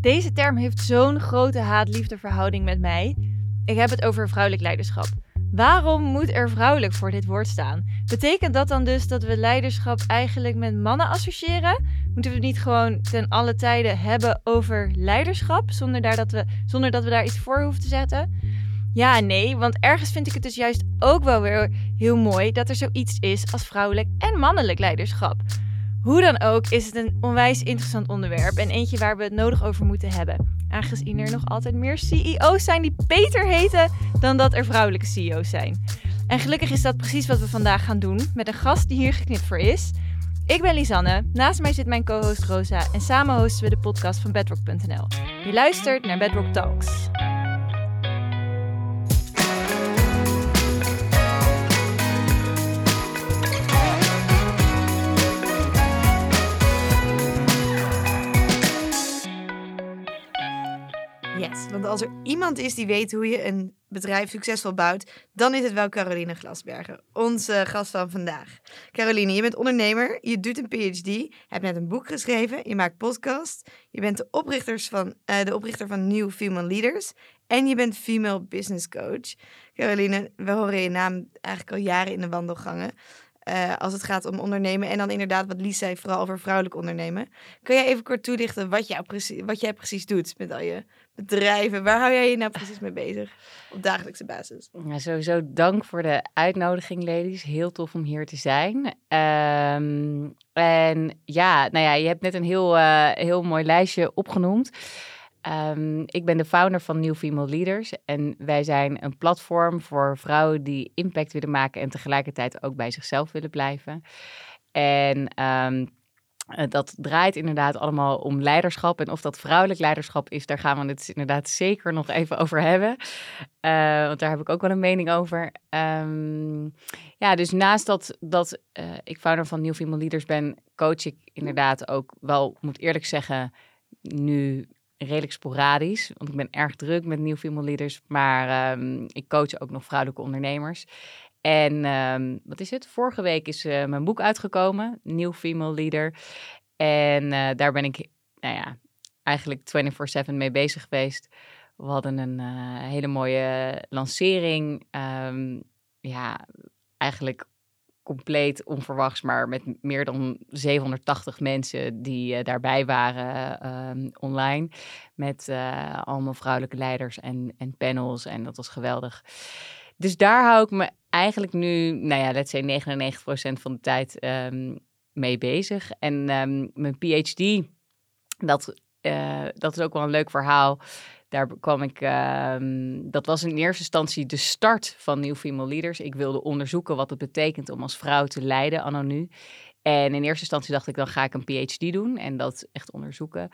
Deze term heeft zo'n grote haat-liefde verhouding met mij. Ik heb het over vrouwelijk leiderschap. Waarom moet er vrouwelijk voor dit woord staan? Betekent dat dan dus dat we leiderschap eigenlijk met mannen associëren? Moeten we het niet gewoon ten alle tijden hebben over leiderschap, zonder, daar dat, we, zonder dat we daar iets voor hoeven te zetten? Ja nee, want ergens vind ik het dus juist ook wel weer heel mooi dat er zoiets is als vrouwelijk en mannelijk leiderschap. Hoe dan ook is het een onwijs interessant onderwerp en eentje waar we het nodig over moeten hebben. Aangezien er nog altijd meer CEO's zijn die beter heten dan dat er vrouwelijke CEO's zijn. En gelukkig is dat precies wat we vandaag gaan doen met een gast die hier geknipt voor is. Ik ben Lisanne, naast mij zit mijn co-host Rosa en samen hosten we de podcast van bedrock.nl. Je luistert naar Bedrock Talks. Want als er iemand is die weet hoe je een bedrijf succesvol bouwt, dan is het wel Caroline Glasbergen, onze gast van vandaag. Caroline, je bent ondernemer, je doet een PhD, hebt net een boek geschreven, je maakt podcast, je bent de, oprichters van, eh, de oprichter van New Female Leaders en je bent female business coach. Caroline, we horen je naam eigenlijk al jaren in de wandelgangen. eh, als het gaat om ondernemen. En dan inderdaad, wat Lies zei, vooral over vrouwelijk ondernemen. Kun jij even kort toelichten wat, jou wat jij precies doet met al je bedrijven? Waar hou jij je nou precies mee bezig op dagelijkse basis? Ja, sowieso dank voor de uitnodiging, ladies. Heel tof om hier te zijn. Ehm, en ja, nou ja, je hebt net een heel, eh, heel mooi lijstje opgenoemd. Ehm, ik ben de founder van New Female Leaders. En wij zijn een platform voor vrouwen die impact willen maken en tegelijkertijd ook bij zichzelf willen blijven. En ehm, eh, dat draait inderdaad allemaal om leiderschap. En of dat vrouwelijk leiderschap is, daar gaan we het inderdaad zeker nog even over hebben. Eh, want daar heb ik ook wel een mening over. Ehm, ja, dus naast dat, dat eh, ik founder van New Female Leaders ben, coach ik inderdaad ook wel, moet eerlijk zeggen, nu redelijk sporadisch. Want ik ben erg druk met New Female Leaders. Maar ehm, ik coach ook nog vrouwelijke ondernemers. En ehm, wat is het? Vorige week is eh, mijn boek uitgekomen, New Female Leader. En eh, daar ben ik, nou ja, eigenlijk 24/7 mee bezig geweest. We hadden een eh, hele mooie lancering. Ehm, ja, eigenlijk compleet onverwachts, maar met meer dan 780 mensen die daarbij waren ehm, online. Met allemaal vrouwelijke leiders en, en panels. En dat was geweldig. Dus daar hou ik me eigenlijk nu, nou ja, let's say 99% van de tijd ehm, mee bezig. En ehm, mijn PhD, dat, eh, dat is ook wel een leuk verhaal. Daar kwam ik, ehm, dat was in eerste instantie de start van New Female Leaders. Ik wilde onderzoeken wat het betekent om als vrouw te leiden, anno nu. En in eerste instantie dacht ik, dan ga ik een PhD doen en dat echt onderzoeken.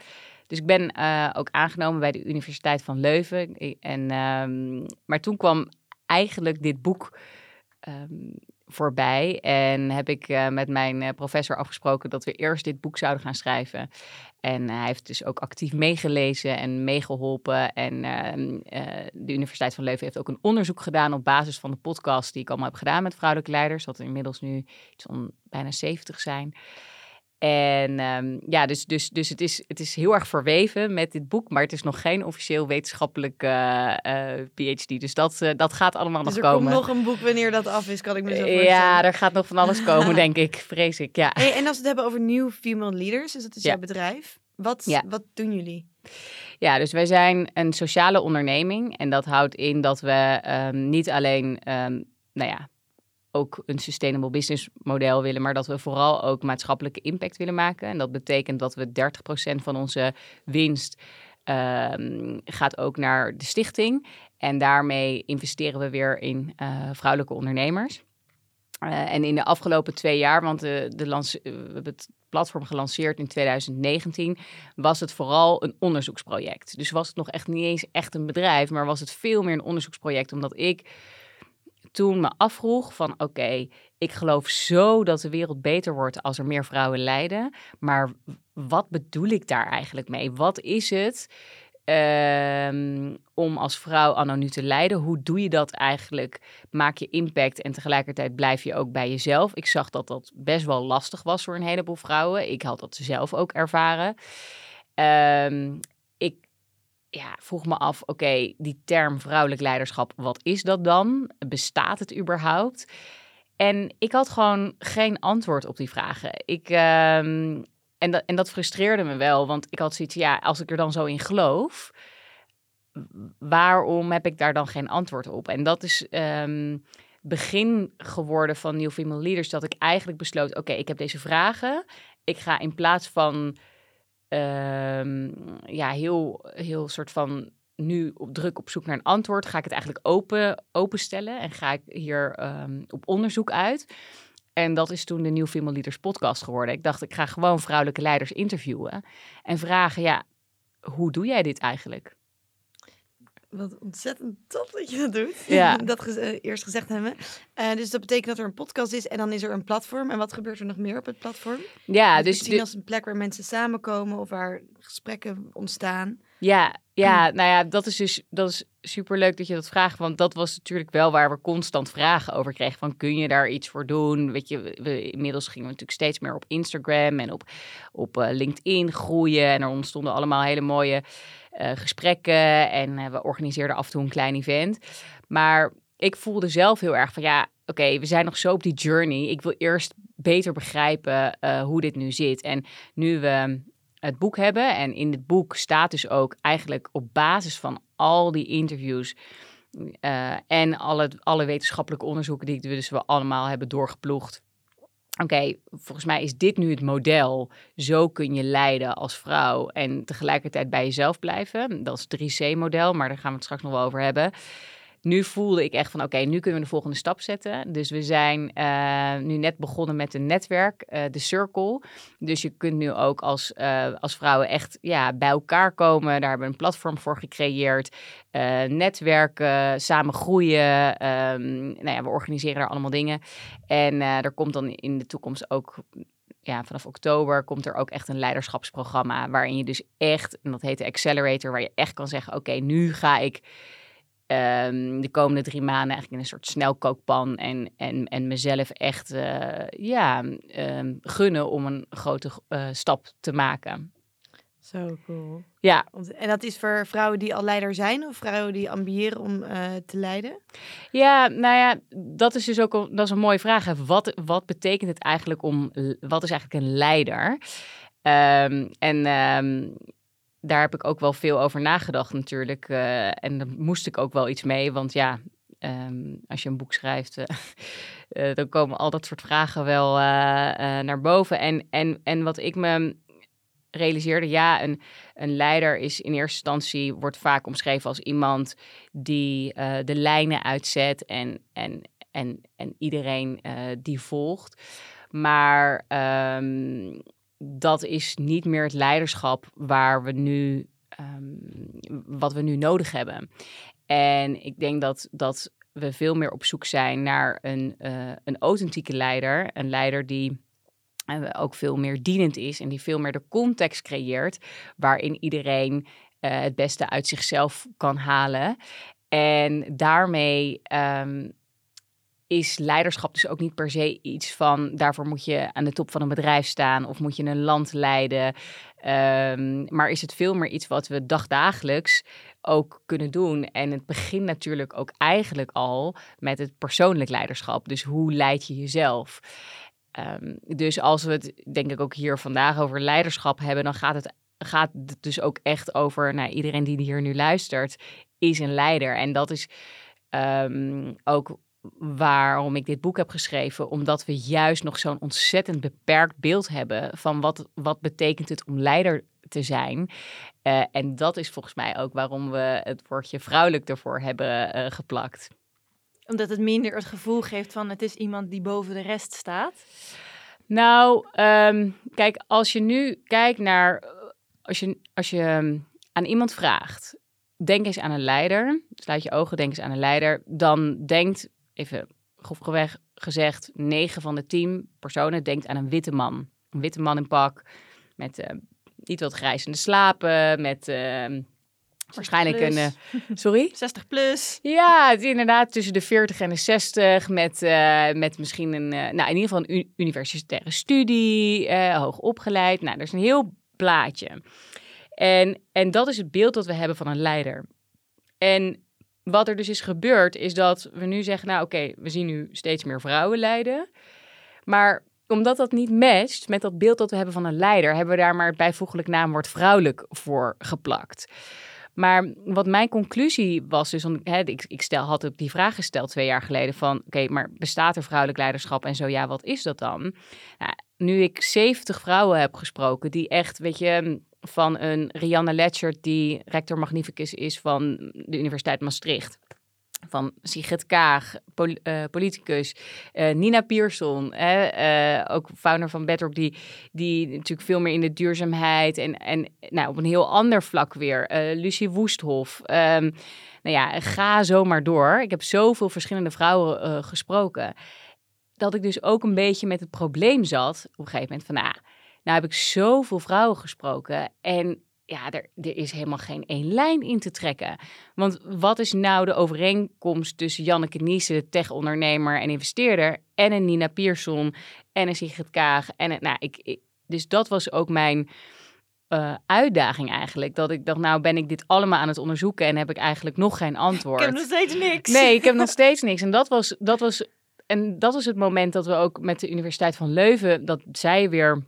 Dus ik ben eh, ook aangenomen bij de Universiteit van Leuven. En, maar toen kwam eigenlijk dit boek ehm, voorbij. En heb ik eh, met mijn eh, professor afgesproken dat we eerst dit boek zouden gaan schrijven. En hij heeft dus ook actief meegelezen en meegeholpen. En ehm, eh, de Universiteit van Leuven heeft ook een onderzoek gedaan op basis van de podcast die ik allemaal heb gedaan met vrouwelijke leiders. Dat er inmiddels nu iets van bijna 70 zijn. En ehm, ja, dus, dus, dus het, is, het is heel erg verweven met dit boek, maar het is nog geen officieel wetenschappelijk eh, PhD. Dus dat, eh, dat gaat allemaal Dus er nog komt komen. nog een boek wanneer dat af is, kan ik me zo voorstellen. ja, er gaat nog van alles komen, denk ik, vrees ik. Ja. Hey, en als we het hebben over New Female Leaders, dus dat is Ja. jouw bedrijf. Wat, Ja. wat doen jullie? Ja, dus wij zijn een sociale onderneming. En dat houdt in dat we ehm, niet alleen, ehm, nou ja, ook een sustainable business model willen, maar dat we vooral ook maatschappelijke impact willen maken. En dat betekent dat we 30% van onze winst ehm, gaat ook naar de stichting. En daarmee investeren we weer in eh, vrouwelijke ondernemers. Eh, en in de afgelopen twee jaar, want de, de lance- we hebben het platform gelanceerd in 2019, was het vooral een onderzoeksproject. Dus was het nog echt niet eens echt een bedrijf, maar was het veel meer een onderzoeksproject, omdat ik toen me afvroeg van oké, ik geloof zo dat de wereld beter wordt als er meer vrouwen leiden, maar wat bedoel ik daar eigenlijk mee? Wat is het ehm, om als vrouw anno nu te leiden? Hoe doe je dat eigenlijk? Maak je impact en tegelijkertijd blijf je ook bij jezelf. Ik zag dat dat best wel lastig was voor een heleboel vrouwen. Ik had dat zelf ook ervaren. Ehm, ja, vroeg me af, oké, die term vrouwelijk leiderschap, wat is dat dan? Bestaat het überhaupt? En ik had gewoon geen antwoord op die vragen. Ik, ehm, en, dat, en dat frustreerde me wel, want ik had zoiets, ja, als ik er dan zo in geloof, waarom heb ik daar dan geen antwoord op? En dat is um, begin geworden van New Female Leaders, dat ik eigenlijk besloot, oké, ik heb deze vragen. Ik ga in plaats van um, ja, heel, heel soort van nu op druk op zoek naar een antwoord, ga ik het eigenlijk open, openstellen en ga ik hier um, op onderzoek uit. En dat is toen de New Female Leaders podcast geworden. Ik dacht, ik ga gewoon vrouwelijke leiders interviewen en vragen, ja, hoe doe jij dit eigenlijk? Wat ontzettend top dat je dat doet. Ja. dat ge uh, eerst gezegd hebben. Uh, dus dat betekent dat er een podcast is en dan is er een platform. En wat gebeurt er nog meer op het platform? Ja, dus zien als een plek waar mensen samenkomen of waar gesprekken ontstaan. Ja, ja, nou ja, dat is dus dat is superleuk dat je dat vraagt. Want dat was natuurlijk wel waar we constant vragen over kregen. Van kun je daar iets voor doen? Weet je, we, inmiddels gingen we natuurlijk steeds meer op Instagram en op, op uh, LinkedIn groeien. En er ontstonden allemaal hele mooie uh, gesprekken. En uh, we organiseerden af en toe een klein event. Maar ik voelde zelf heel erg van ja, oké, we zijn nog zo op die journey. Ik wil eerst beter begrijpen hoe dit nu zit. En nu we het boek hebben. En in het boek staat dus ook eigenlijk op basis van al die interviews en alle, alle wetenschappelijke onderzoeken die we dus we allemaal hebben doorgeploegd. Oké, volgens mij is dit nu het model. Zo kun je leiden als vrouw en tegelijkertijd bij jezelf blijven. Dat is het 3C-model, maar daar gaan we het straks nog wel over hebben nu voelde ik echt van oké, nu kunnen we de volgende stap zetten. Dus we zijn uh, nu net begonnen met een netwerk, uh, de Circle. Dus je kunt nu ook als, uh, als vrouwen echt ja, bij elkaar komen. Daar hebben we een platform voor gecreëerd. netwerken, samen groeien. Um, nou ja, we organiseren daar allemaal dingen. En er komt dan in de toekomst ook ja, vanaf oktober komt er ook echt een leiderschapsprogramma. Waarin je dus echt, en dat heet de Accelerator, waar je echt kan zeggen: Oké, nu ga ik um, de komende drie maanden eigenlijk in een soort snelkookpan en, en, en mezelf echt uh, ja, um, gunnen om een grote uh, stap te maken. Zo cool. Ja. En dat is voor vrouwen die al leider zijn of vrouwen die ambiëren om uh, te leiden? Ja, nou ja, dat is dus ook dat is een mooie vraag. Wat, wat betekent het eigenlijk om, wat is eigenlijk een leider? Um, en um, daar heb ik ook wel veel over nagedacht natuurlijk. Uh, en daar moest ik ook wel iets mee, want ja, um, als je een boek schrijft, uh, uh, dan komen al dat soort vragen wel naar boven. En, en, en wat ik me realiseerde, ja, een, een leider is in eerste instantie, wordt vaak omschreven als iemand die de lijnen uitzet en, en, en, en iedereen die volgt. Maar um, dat is niet meer het leiderschap waar we nu, um, wat we nu nodig hebben. En ik denk dat, dat we veel meer op zoek zijn naar een, uh, een authentieke leider. Een leider die uh, ook veel meer dienend is en die veel meer de context creëert waarin iedereen uh, het beste uit zichzelf kan halen. En daarmee um, is leiderschap dus ook niet per se iets van daarvoor moet je aan de top van een bedrijf staan of moet je een land leiden. Um, maar is het veel meer iets wat we dagdagelijks ook kunnen doen. En het begint natuurlijk ook eigenlijk al met het persoonlijk leiderschap. Dus hoe leid je jezelf? Um, dus als we het denk ik ook hier vandaag over leiderschap hebben, dan gaat het, gaat het dus ook echt over, nou, iedereen die hier nu luistert, is een leider. En dat is um, ook waarom ik dit boek heb geschreven. Omdat we juist nog zo'n ontzettend beperkt beeld hebben van wat, wat betekent het om leider te zijn. Uh, en dat is volgens mij ook waarom we het woordje vrouwelijk ervoor hebben uh, geplakt. Omdat het minder het gevoel geeft van het is iemand die boven de rest staat? Nou, um, kijk, als je nu kijkt naar, als je, als je um, aan iemand vraagt, denk eens aan een leider, sluit je ogen, denk eens aan een leider, dan denkt even grofweg gezegd, 9 van de 10 personen denkt aan een witte man. Een witte man in pak, met uh, niet wat grijzende slapen, met uh, waarschijnlijk plus. een... Uh, sorry? 60 plus. Ja, het inderdaad tussen de 40 en de 60, met, met misschien een, nou in ieder geval een universitaire studie, hoog opgeleid. Nou, er is een heel plaatje. En, en dat is het beeld dat we hebben van een leider. En wat er dus is gebeurd, is dat we nu zeggen, nou oké, we zien nu steeds meer vrouwen leiden. Maar omdat dat niet matcht met dat beeld dat we hebben van een leider, hebben we daar maar het bijvoeglijk naamwoord vrouwelijk voor geplakt. Maar wat mijn conclusie was, dus hè, ik, ik stel, had ook die vraag gesteld twee jaar geleden van, oké, maar bestaat er vrouwelijk leiderschap en zo ja, wat is dat dan? Nou, nu ik 70 vrouwen heb gesproken die echt, weet je, van een Rianne Letchert die rector magnificus is van de Universiteit Maastricht van Sigrid Kaag, eh, politicus, uh, Nina Pierson, uh, ook founder van Bedrock, die, die natuurlijk veel meer in de duurzaamheid en, en nou, op een heel ander vlak weer. Lucie Woesthof. Um, nou ja, ga zomaar door. Ik heb zoveel verschillende vrouwen gesproken. Dat ik dus ook een beetje met het probleem zat op een gegeven moment van, nou, nou heb ik zoveel vrouwen gesproken en ja, er, er is helemaal geen één lijn in te trekken. Want wat is nou de overeenkomst tussen Janneke Niese, de tech-ondernemer en investeerder, en een Nina Pierson en een Sigrid Kaag? En een, nou, ik, dus dat was ook mijn uh, uitdaging eigenlijk. Dat ik dacht, nou ben ik dit allemaal aan het onderzoeken en heb ik eigenlijk nog geen antwoord. Ik heb nog steeds niks. Nee, ik heb nog steeds niks. En dat was, dat was, en dat was het moment dat we ook met de Universiteit van Leuven, dat zij weer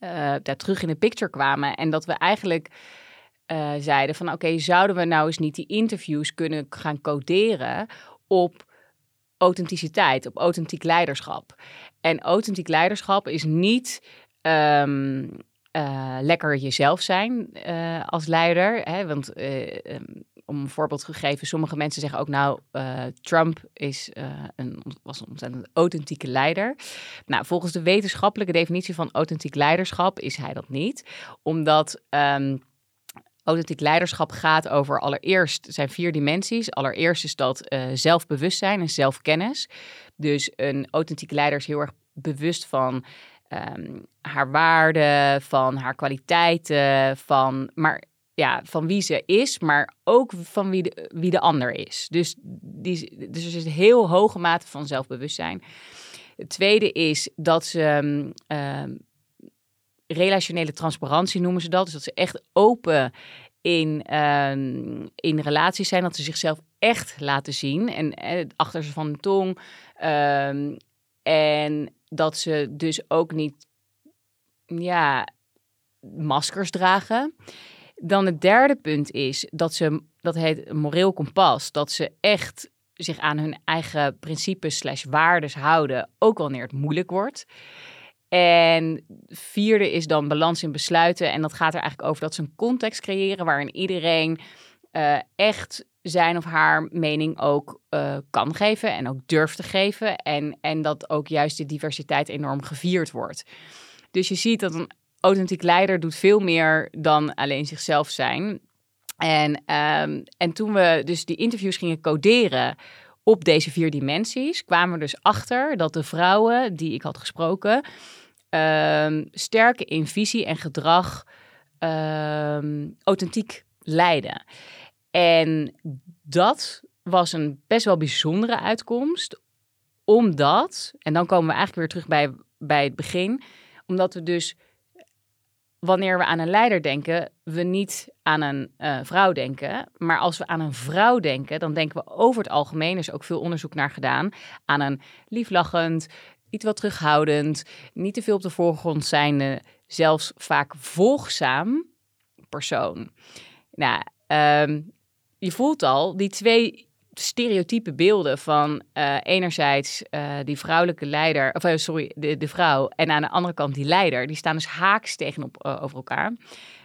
uh, daar terug in de picture kwamen. En dat we eigenlijk uh, zeiden van oké, zouden we nou eens niet die interviews kunnen gaan coderen op authenticiteit, op authentiek leiderschap. En authentiek leiderschap is niet um, uh, lekker jezelf zijn als leider. Hè? Want um, om een voorbeeld gegeven, sommige mensen zeggen ook nou, uh, Trump is, uh, een, was een ontzettend authentieke leider. Nou, volgens de wetenschappelijke definitie van authentiek leiderschap is hij dat niet. Omdat um, authentiek leiderschap gaat over allereerst zijn vier dimensies. Allereerst is dat uh, zelfbewustzijn en zelfkennis. Dus een authentieke leider is heel erg bewust van um, haar waarden, van haar kwaliteiten, van, maar ja, van wie ze is, maar ook van wie de, wie de ander is. Dus, die, dus er is een heel hoge mate van zelfbewustzijn. Het tweede is dat ze uh, relationele transparantie noemen ze dat. Dus dat ze echt open in, uh, in relaties zijn. Dat ze zichzelf echt laten zien. En eh, achter ze van de tong. Ehm, en dat ze dus ook niet ja, maskers dragen. Dan het derde punt is dat ze, dat heet moreel kompas, dat ze echt zich aan hun eigen principes slash waardes houden, ook wanneer het moeilijk wordt. En vierde is dan balans in besluiten. En dat gaat er eigenlijk over dat ze een context creëren waarin iedereen uh, echt zijn of haar mening ook uh, kan geven en ook durft te geven. En, en dat ook juist de diversiteit enorm gevierd wordt. Dus je ziet dat een authentiek leider doet veel meer dan alleen zichzelf zijn. En, um, en toen we dus die interviews gingen coderen op deze vier dimensies, kwamen we dus achter dat de vrouwen die ik had gesproken um, in visie en gedrag um, authentiek leiden. En dat was een best wel bijzondere uitkomst, omdat, en dan komen we eigenlijk weer terug bij, bij het begin, omdat we dus wanneer we aan een leider denken, we niet aan een uh, vrouw denken. Maar als we aan een vrouw denken, dan denken we over het algemeen, er is ook veel onderzoek naar gedaan, aan een lieflachend, iets wat terughoudend, niet te veel op de voorgrond zijnde, zelfs vaak volgzaam persoon. Nou, um, je voelt al, die twee stereotype beelden van uh, enerzijds uh, die vrouwelijke leider, of uh, sorry, de, de vrouw, en aan de andere kant die leider, die staan dus haaks tegenop over elkaar.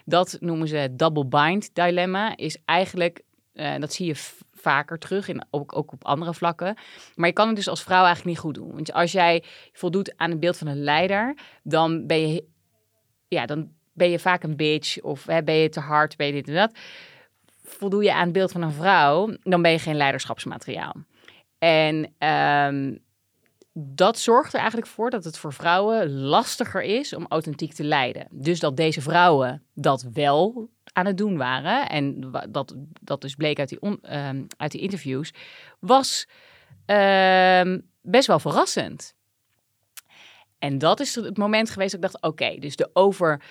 Dat noemen ze double bind dilemma. Is eigenlijk, dat zie je vaker terug, in, ook, ook op andere vlakken. Maar je kan het dus als vrouw eigenlijk niet goed doen. Want als jij voldoet aan het beeld van een leider, dan ben je, ja, dan ben je vaak een bitch of hè, ben je te hard, ben je dit en dat voldoe je aan het beeld van een vrouw, dan ben je geen leiderschapsmateriaal. En um, dat zorgt er eigenlijk voor dat het voor vrouwen lastiger is om authentiek te leiden. Dus dat deze vrouwen dat wel aan het doen waren, en dat, dat dus bleek uit die, um, uit die interviews, was um, best wel verrassend. En dat is het moment geweest dat ik dacht, oké, dus de over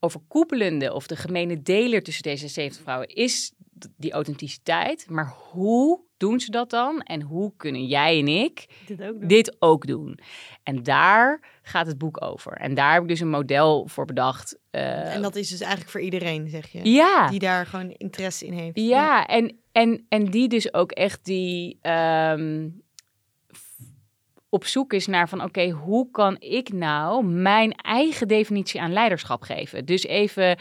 overkoepelende of de gemene deler tussen deze 70 vrouwen is die authenticiteit. Maar hoe doen ze dat dan? En hoe kunnen jij en ik Dit ook doen. dit ook doen? En daar gaat het boek over. En daar heb ik dus een model voor bedacht. eh, En dat is dus eigenlijk voor iedereen, zeg je. ja. Die daar gewoon interesse in heeft. Ja, en, en, en die dus ook echt die ehm, op zoek is naar van oké, hoe kan ik nou mijn eigen definitie aan leiderschap geven? Dus even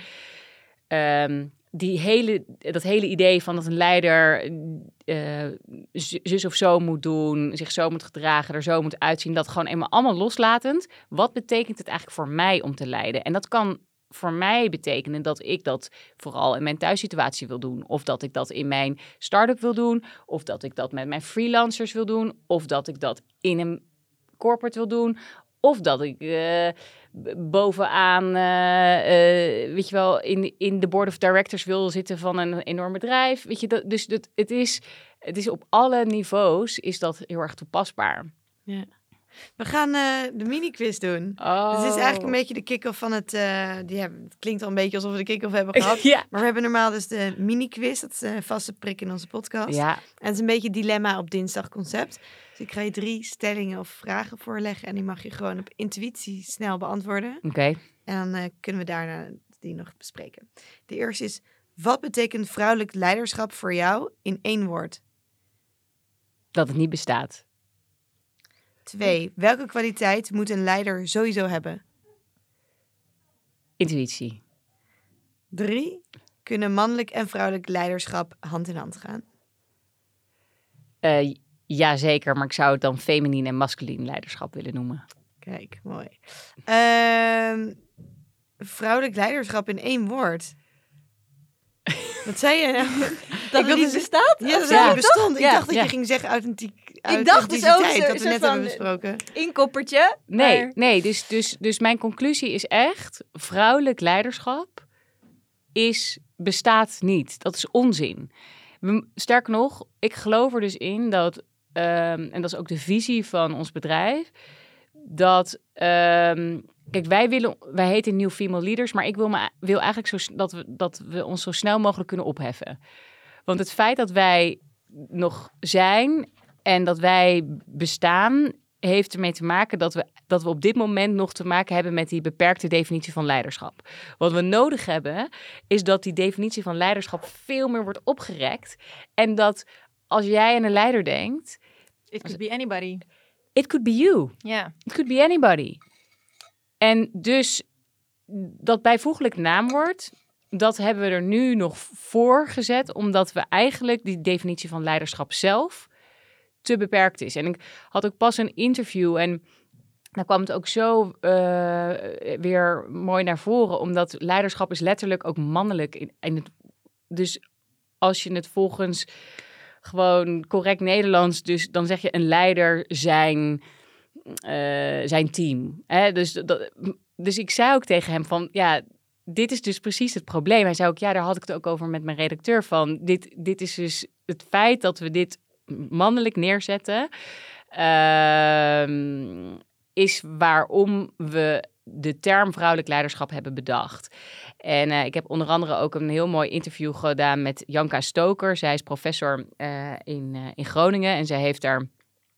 ehm, die hele, dat hele idee van dat een leider z- zus of zo moet doen, zich zo moet gedragen, er zo moet uitzien, dat gewoon eenmaal allemaal loslatend. Wat betekent het eigenlijk voor mij om te leiden? En dat kan voor mij betekenen dat ik dat vooral in mijn thuissituatie wil doen. Of dat ik dat in mijn start-up wil doen. Of dat ik dat met mijn freelancers wil doen. Of dat ik dat in een corporate wil doen. Of dat ik eh, bovenaan, eh, eh, weet je wel, in, in de board of directors wil zitten van een enorm bedrijf. Weet je, dat, dus dat, het, is, het is op alle niveaus is dat heel erg toepasbaar. We gaan eh, de mini-quiz doen. Oh. Dus dit is eigenlijk een beetje de kick-off van het... eh, die hebben, het klinkt al een beetje alsof we de kick-off hebben gehad. ja. Maar we hebben normaal dus de mini-quiz. Dat is een vaste prik in onze podcast. ja, En het is een beetje dilemma op dinsdag concept. Dus ik ga je drie stellingen of vragen voorleggen. En die mag je gewoon op intuïtie snel beantwoorden. oké. En dan eh, kunnen we daarna die nog bespreken. De eerste is, wat betekent vrouwelijk leiderschap voor jou in één woord? Dat het niet bestaat. Twee, welke kwaliteit moet een leider sowieso hebben? Intuïtie. Drie, kunnen mannelijk en vrouwelijk leiderschap hand in hand gaan? Eh ja, zeker, maar ik zou het dan feminien en masculien leiderschap willen noemen. Kijk, mooi. Ehm, vrouwelijk leiderschap in één woord. Wat zei je nou? Dat Ik het niet bestaat? Ja, dat Ja. bestond. Ik Ja, dacht dat ja. je ging zeggen authentiek. Dacht dus ook zo- dat we net hebben besproken. Inkoppertje. Nee, maar- nee dus, dus, dus mijn conclusie is echt: vrouwelijk leiderschap is, bestaat niet. Dat is onzin. Sterker nog, ik geloof er dus in dat, ehm, en dat is ook de visie van ons bedrijf, dat. ehm, Kijk, wij willen, wij heten New Female Leaders, maar ik wil, me, wil eigenlijk zo, dat, we, dat we ons zo snel mogelijk kunnen opheffen. Want het feit dat wij nog zijn en dat wij bestaan, heeft ermee te maken dat we, dat we op dit moment nog te maken hebben met die beperkte definitie van leiderschap. Wat we nodig hebben, is dat die definitie van leiderschap veel meer wordt opgerekt. En dat als jij aan een leider denkt, It could be anybody. it could be you. Ja. It could be anybody. En dus dat bijvoeglijk naamwoord, dat hebben we er nu nog voor gezet, omdat we eigenlijk die definitie van leiderschap zelf te beperkt is. En ik had ook pas een interview en daar kwam het ook zo eh, weer mooi naar voren, omdat leiderschap is letterlijk ook mannelijk. In, in het, dus als je het volgens gewoon correct Nederlands, dus dan zeg je een leider zijn eh, zijn team. Hè? Dus, dat, dus ik zei ook tegen hem van, ja, dit is dus precies het probleem. Hij zei ook, ja, daar had ik het ook over met mijn redacteur van. Dit, dit is dus het feit dat we dit mannelijk neerzetten, ehm, is waarom we de term vrouwelijk leiderschap hebben bedacht. En eh, ik heb onder andere ook een heel mooi interview gedaan met Janka Stoker. Zij is professor eh, in, eh, in Groningen en zij heeft daar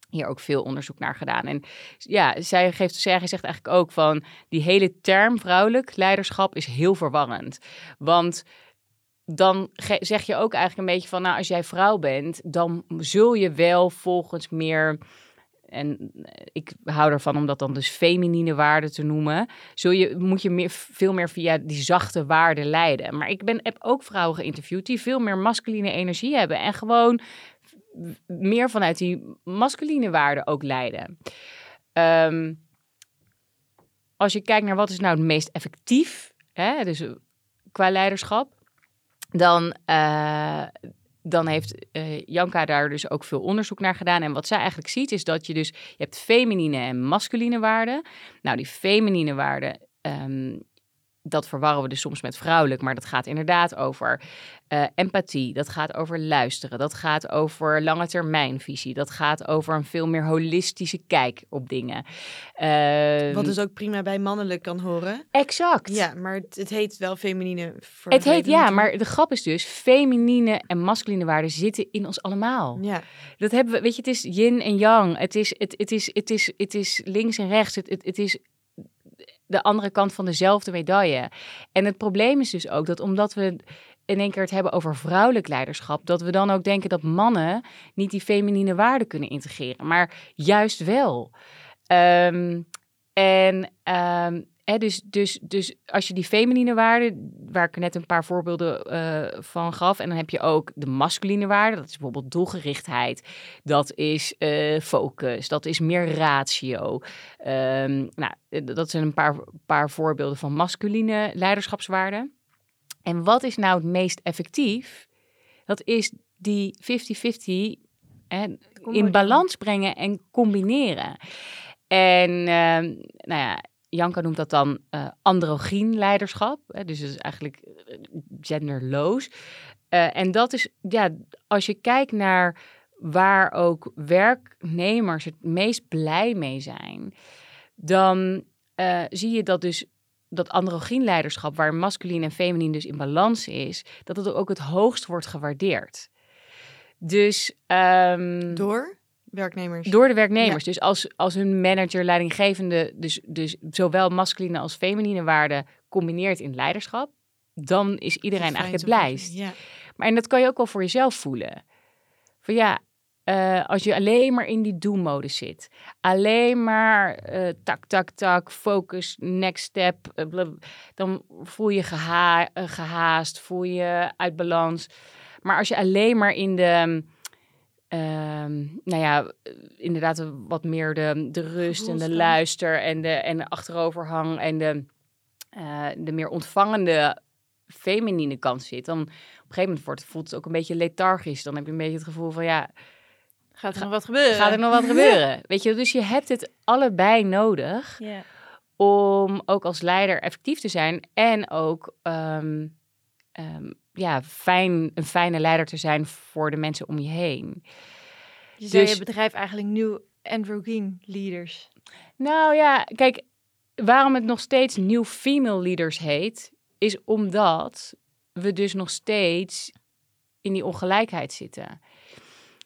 hier ook veel onderzoek naar gedaan. En ja, zij, geeft, zij zegt eigenlijk ook van die hele term vrouwelijk leiderschap is heel verwarrend. Want dan zeg je ook eigenlijk een beetje van, nou, als jij vrouw bent, dan zul je wel volgens meer, en ik hou ervan om dat dan dus feminine waarden te noemen, zul je, moet je meer, veel meer via die zachte waarden leiden. Maar ik ben, heb ook vrouwen geïnterviewd die veel meer masculine energie hebben en gewoon meer vanuit die masculine waarden ook leiden. Ehm, als je kijkt naar wat is nou het meest effectief, hè, dus qua leiderschap, dan, eh, dan heeft eh, Janka daar dus ook veel onderzoek naar gedaan. En wat zij eigenlijk ziet is dat je dus, je hebt feminine en masculine waarden. Nou, die feminine waarden, ehm, dat verwarren we dus soms met vrouwelijk, maar dat gaat inderdaad over uh, empathie. Dat gaat over luisteren. Dat gaat over lange termijnvisie. Dat gaat over een veel meer holistische kijk op dingen. Uh, Wat dus ook prima bij mannelijk kan horen. Exact. Ja, maar het, het heet wel feminine. Voor het heet ja, maar de grap is dus: feminine en masculine waarden zitten in ons allemaal. Ja. Dat hebben we, weet je, het is yin en yang. Het is, het, het is, het is, het is links en rechts. Het, het, het is de andere kant van dezelfde medaille. En het probleem is dus ook dat omdat we in één keer het hebben over vrouwelijk leiderschap, dat we dan ook denken dat mannen niet die feminine waarden kunnen integreren, maar juist wel. Um, en um, dus, dus, dus als je die feminine waarden, waar ik net een paar voorbeelden uh, van gaf, en dan heb je ook de masculine waarden, dat is bijvoorbeeld doelgerichtheid, dat is uh, focus, dat is meer ratio. Um, nou, dat zijn een paar, paar voorbeelden van masculine leiderschapswaarden. En wat is nou het meest effectief? Dat is die 50-50 in balans brengen en combineren. En uh, nou ja, Janka noemt dat dan uh, androgyn leiderschap. Hè, dus het is eigenlijk eh, genderloos. Uh, en dat is, ja, als je kijkt naar waar ook werknemers het meest blij mee zijn, dan zie je dat dus dat androgyn leiderschap, waar masculin en feminien dus in balans is, dat het ook het hoogst wordt gewaardeerd. Dus um, door werknemers. Door de werknemers. Dus als, als hun manager, leidinggevende, dus, dus zowel masculine als feminine waarden combineert in leiderschap, dan is iedereen eigenlijk het blijst. Ja. Maar en dat kan je ook wel voor jezelf voelen. Van ja, uh, als je alleen maar in die do-mode zit, alleen maar uh, tak, tak, tak, focus, next step, uh, dan voel je geha gehaast, voel je uit balans. Maar als je alleen maar in de Um, nou ja, inderdaad wat meer de, de rust en de luister en de, en de achteroverhang en de, uh, de meer ontvangende feminine kant zit. Dan op een gegeven moment wordt, voelt het ook een beetje lethargisch. Dan heb je een beetje het gevoel van ja... Gaat er nog wat gebeuren? Gaat er nog wat gebeuren? Weet je, dus je hebt het allebei nodig yeah. om ook als leider effectief te zijn en ook um, um, ja, fijn, een fijne leider te zijn voor de mensen om je heen. Je zei dus, je bedrijf eigenlijk nieuw androgyn leaders. Nou ja, kijk, waarom het nog steeds nieuw female leaders heet, is omdat we dus nog steeds in die ongelijkheid zitten.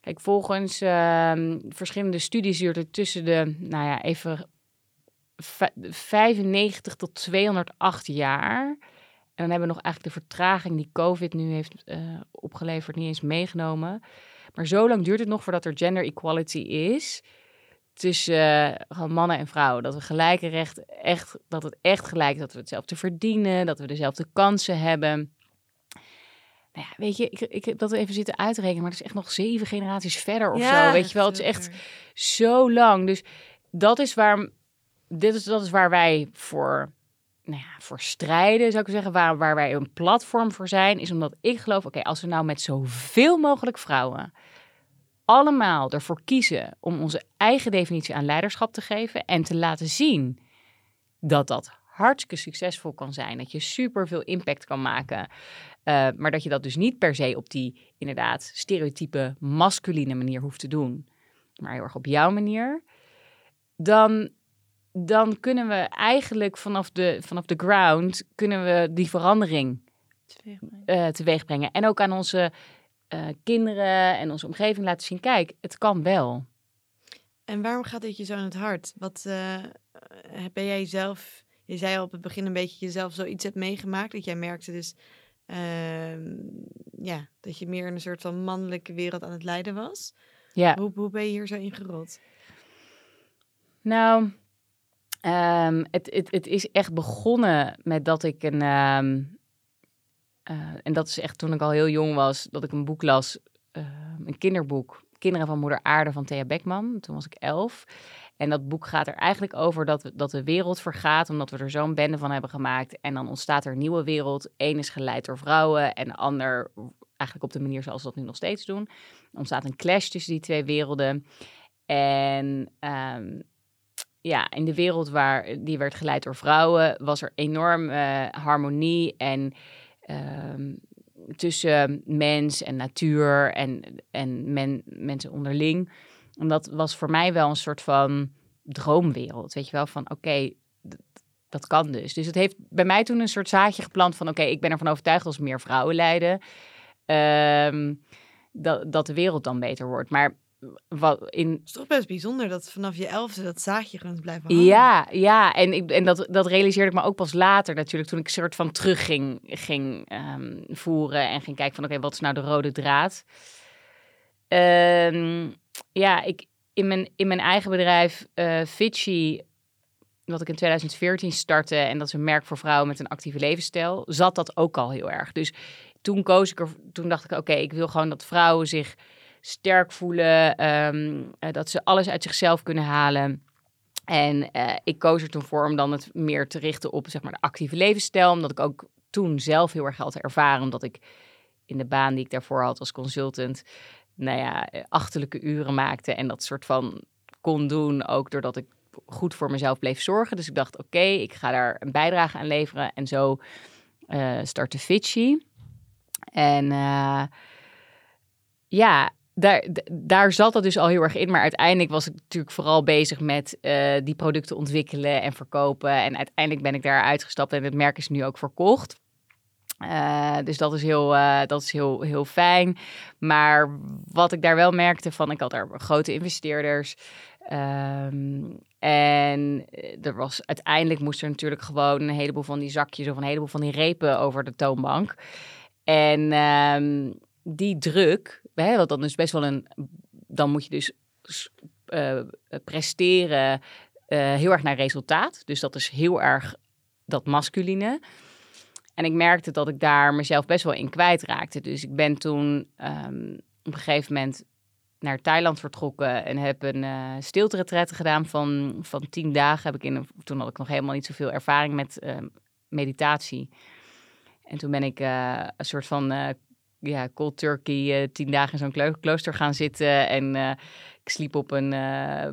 Kijk, volgens uh, verschillende studies duurt het tussen de, nou ja, even 95 tot 208 jaar en dan hebben we nog eigenlijk de vertraging die COVID nu heeft uh, opgeleverd niet eens meegenomen. Maar zo lang duurt het nog voordat er gender equality is tussen uh, mannen en vrouwen. Dat we gelijke recht echt, dat het echt gelijk is, dat we hetzelfde verdienen, dat we dezelfde kansen hebben. Nou ja, weet je, ik, ik dat we even zitten uitrekenen, maar dat is echt nog zeven generaties verder of ja, zo. Weet je wel, het is echt zo lang. Dus dat is waar, dit is, dat is waar wij voor nou ja, voor strijden, zou ik zeggen, waar, waar wij een platform voor zijn, is omdat ik geloof, oké, als we nou met zoveel mogelijk vrouwen allemaal ervoor kiezen om onze eigen definitie aan leiderschap te geven en te laten zien dat dat hartstikke succesvol kan zijn, dat je super veel impact kan maken, uh, maar dat je dat dus niet per se op die inderdaad stereotype masculine manier hoeft te doen, maar heel erg op jouw manier, dan dan kunnen we eigenlijk vanaf de, vanaf de ground kunnen we die verandering uh, teweeg brengen. En ook aan onze uh, kinderen en onze omgeving laten zien, kijk, het kan wel. En waarom gaat dit je zo aan het hart? Wat uh, ben jij zelf, je zei al op het begin een beetje jezelf zoiets hebt meegemaakt, dat jij merkte dus, ehm, ja, dat je meer in een soort van mannelijke wereld aan het leiden was. Ja. Hoe, hoe ben je hier zo ingerold? Nou, Um, het, het, het is echt begonnen met dat ik een. Um, uh, en dat is echt toen ik al heel jong was, dat ik een boek las. Uh, een kinderboek. Kinderen van Moeder Aarde van Thea Beckman. Toen was ik elf. En dat boek gaat er eigenlijk over dat, dat de wereld vergaat, omdat we er zo'n bende van hebben gemaakt. En dan ontstaat er een nieuwe wereld. Eén is geleid door vrouwen en de ander eigenlijk op de manier zoals we dat nu nog steeds doen. Er ontstaat een clash tussen die twee werelden. En ja, in de wereld waar die werd geleid door vrouwen, was er enorm eh, harmonie en ehm, tussen mens en natuur en, en men, mensen onderling. En dat was voor mij wel een soort van droomwereld. Weet je wel, van oké, dat, kan dus. Dus het heeft bij mij toen een soort zaadje geplant van oké, ik ben ervan overtuigd als meer vrouwen leiden, ehm, dat, dat de wereld dan beter wordt. Maar wat in. Het is toch best bijzonder dat vanaf je elfde dat zaadje gewoon blijven hangen. Ja, ja. En, ik, en dat, dat realiseerde ik me ook pas later natuurlijk, toen ik een soort van terug ging, ging ehm, voeren en ging kijken van oké, wat is nou de rode draad? Ehm, ja, ik, in, mijn, in mijn eigen bedrijf, uh, Fitchy, wat ik in 2014 startte, en dat is een merk voor vrouwen met een actieve levensstijl, zat dat ook al heel erg. Dus toen koos ik er, toen dacht ik, oké, ik wil gewoon dat vrouwen zich sterk voelen, ehm, eh, dat ze alles uit zichzelf kunnen halen. En uh, ik koos er toen voor om dan het meer te richten op zeg maar, de actieve levensstijl. Omdat ik ook toen zelf heel erg had ervaren. Omdat ik in de baan die ik daarvoor had als consultant, nou ja, achterlijke uren maakte. En dat soort van kon doen, ook doordat ik goed voor mezelf bleef zorgen. Dus ik dacht, oké, ik ga daar een bijdrage aan leveren. En zo startte Fitchy. En ja, daar, daar zat dat dus al heel erg in. Maar uiteindelijk was ik natuurlijk vooral bezig met uh, die producten ontwikkelen en verkopen. En uiteindelijk ben ik daar uitgestapt en het merk is nu ook verkocht. Uh, dus dat is, heel, uh, dat is heel, heel fijn. Maar wat ik daar wel merkte van, ik had daar grote investeerders. Um, en er was uiteindelijk moest er natuurlijk gewoon een heleboel van die zakjes of een heleboel van die repen over de toonbank. En um, die druk, hè, want dan is best wel een. Dan moet je dus uh, presteren uh, heel erg naar resultaat. Dus dat is heel erg dat masculine. En ik merkte dat ik daar mezelf best wel in kwijtraakte. Dus ik ben toen um, op een gegeven moment naar Thailand vertrokken en heb een uh, gedaan van, van tien dagen. Heb ik in, toen had ik nog helemaal niet zoveel ervaring met uh, meditatie. En toen ben ik een soort van ja, cold turkey tien dagen in zo'n klooster gaan zitten. En ik sliep op een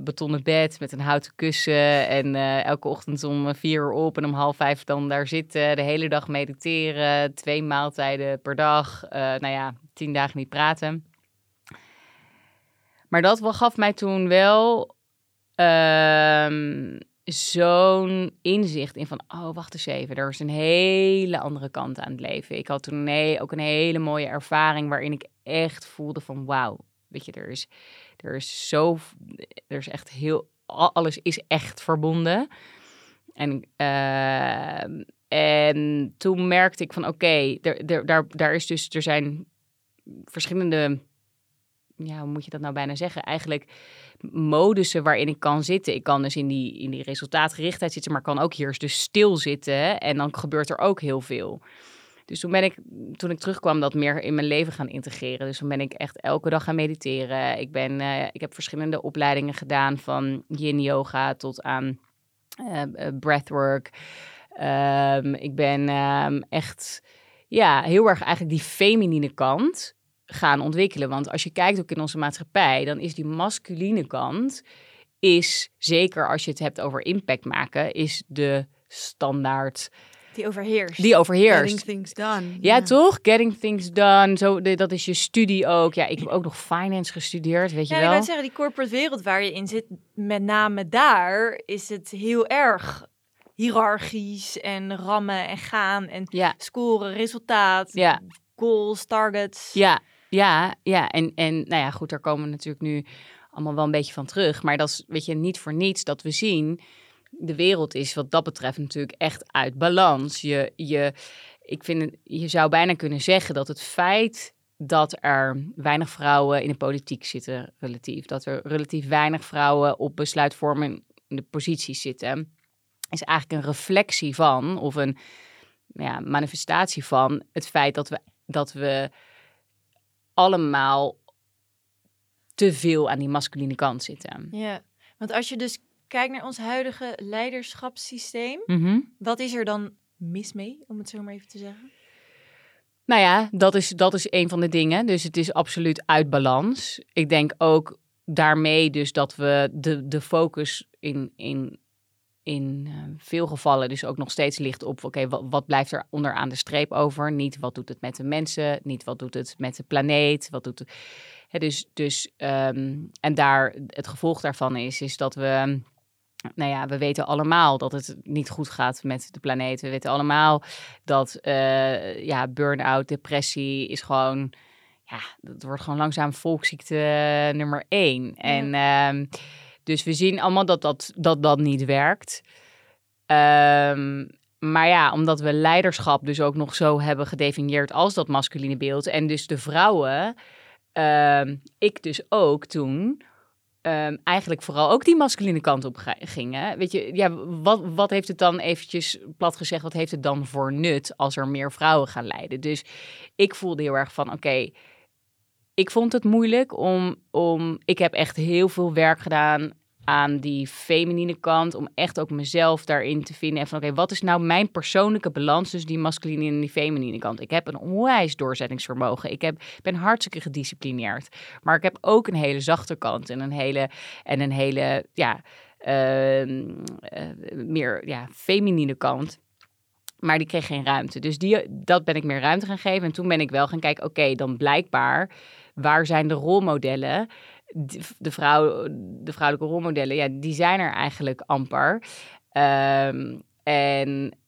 betonnen bed met een houten kussen. En elke ochtend om vier uur op en om half vijf dan daar zitten. De hele dag mediteren, twee maaltijden per dag. nou ja, tien dagen niet praten. Maar dat gaf mij toen wel um, zo'n inzicht in van, oh, wacht eens even, er is een hele andere kant aan het leven. Ik had toen een, ook een hele mooie ervaring waarin ik echt voelde van, wauw, weet je, er is, er is zo, er is echt heel, alles is echt verbonden. En, uh, en toen merkte ik van, oké, daar, daar is dus, er zijn verschillende ja, hoe moet je dat nou bijna zeggen? Eigenlijk modussen waarin ik kan zitten. Ik kan dus in die, in die resultaatgerichtheid zitten, maar kan ook hier dus stil zitten. En dan gebeurt er ook heel veel. Dus toen ben ik, toen ik terugkwam, dat meer in mijn leven gaan integreren. Dus toen ben ik echt elke dag gaan mediteren. Ik, ben, uh, ik heb verschillende opleidingen gedaan, van yin yoga tot aan uh, breathwork. Um, ik ben um, echt, ja, heel erg eigenlijk die feminine kant gaan ontwikkelen. Want als je kijkt ook in onze maatschappij, dan is die masculine kant, is zeker als je het hebt over impact maken, is de standaard. Die overheerst. Die overheerst. Getting things done. Ja, toch? Getting things done. Zo, de, dat is je studie ook. Ja, ik heb ook nog finance gestudeerd, weet ja, je wel. Ja, ik wil zeggen, die corporate wereld waar je in zit, met name daar, is het heel erg hiërarchisch en rammen en gaan en ja. scoren, resultaat, ja. goals, targets. Ja, ja, ja. En, en nou ja, goed, daar komen we natuurlijk nu allemaal wel een beetje van terug. Maar dat is, weet je, niet voor niets dat we zien. De wereld is wat dat betreft natuurlijk echt uit balans. Je, je, ik vind, je zou bijna kunnen zeggen dat het feit dat er weinig vrouwen in de politiek zitten, relatief, dat er relatief weinig vrouwen op besluitvormende posities zitten, is eigenlijk een reflectie van, of een ja, manifestatie van het feit dat we, dat we allemaal te veel aan die masculine kant zitten. Ja, want als je dus kijkt naar ons huidige leiderschapssysteem, mm -hmm. wat is er dan mis mee, om het zo maar even te zeggen? Nou ja, dat is, dat is een van de dingen. Dus het is absoluut uit balans. Ik denk ook daarmee dus dat we de, de focus in, in, in eh, veel gevallen dus ook nog steeds ligt op, oké, wat, wat blijft er onderaan de streep over? Niet wat doet het met de mensen, niet wat doet het met de planeet, wat doet het... Dus, dus ehm, en daar, het gevolg daarvan is, is dat we nou ja, we weten allemaal dat het niet goed gaat met de planeet. We weten allemaal dat uh, ja, burn-out, depressie is gewoon... Ja, dat wordt gewoon langzaam volksziekte nummer één. En um, dus we zien allemaal dat dat, dat, dat niet werkt. Um, maar ja, omdat we leiderschap dus ook nog zo hebben gedefinieerd als dat masculine beeld. En dus de vrouwen, um, ik dus ook toen um, eigenlijk vooral ook die masculine kant op gingen. Weet je, ja, wat, wat heeft het dan eventjes plat gezegd, wat heeft het dan voor nut als er meer vrouwen gaan leiden? Dus ik voelde heel erg van, oké, ik vond het moeilijk om, om, ik heb echt heel veel werk gedaan aan die feminine kant. Om echt ook mezelf daarin te vinden. En van oké, wat is nou mijn persoonlijke balans tussen die masculine en die feminine kant? Ik heb een onwijs doorzettingsvermogen. Ik heb, ben hartstikke gedisciplineerd. Maar ik heb ook een hele zachte kant en een hele, en een hele ja, uh, uh, meer ja, feminine kant. Maar die kreeg geen ruimte. Dus die, dat ben ik meer ruimte gaan geven. En toen ben ik wel gaan kijken, oké, dan blijkbaar, waar zijn de rolmodellen? de, vrouw, de vrouwelijke rolmodellen, ja, die zijn er eigenlijk amper. Um, en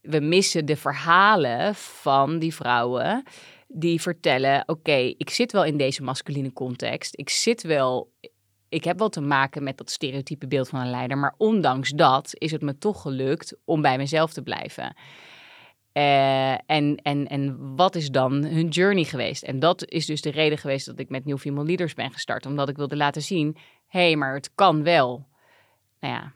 we missen de verhalen van die vrouwen die vertellen: oké, ik zit wel in deze masculine context. Ik zit wel. Ik heb wel te maken met dat stereotype beeld van een leider. Maar ondanks dat is het me toch gelukt om bij mezelf te blijven. Uh, en, en, en wat is dan hun journey geweest? En dat is dus de reden geweest dat ik met New Female Leaders ben gestart. Omdat ik wilde laten zien, hé, hey, maar het kan wel. Nou ja,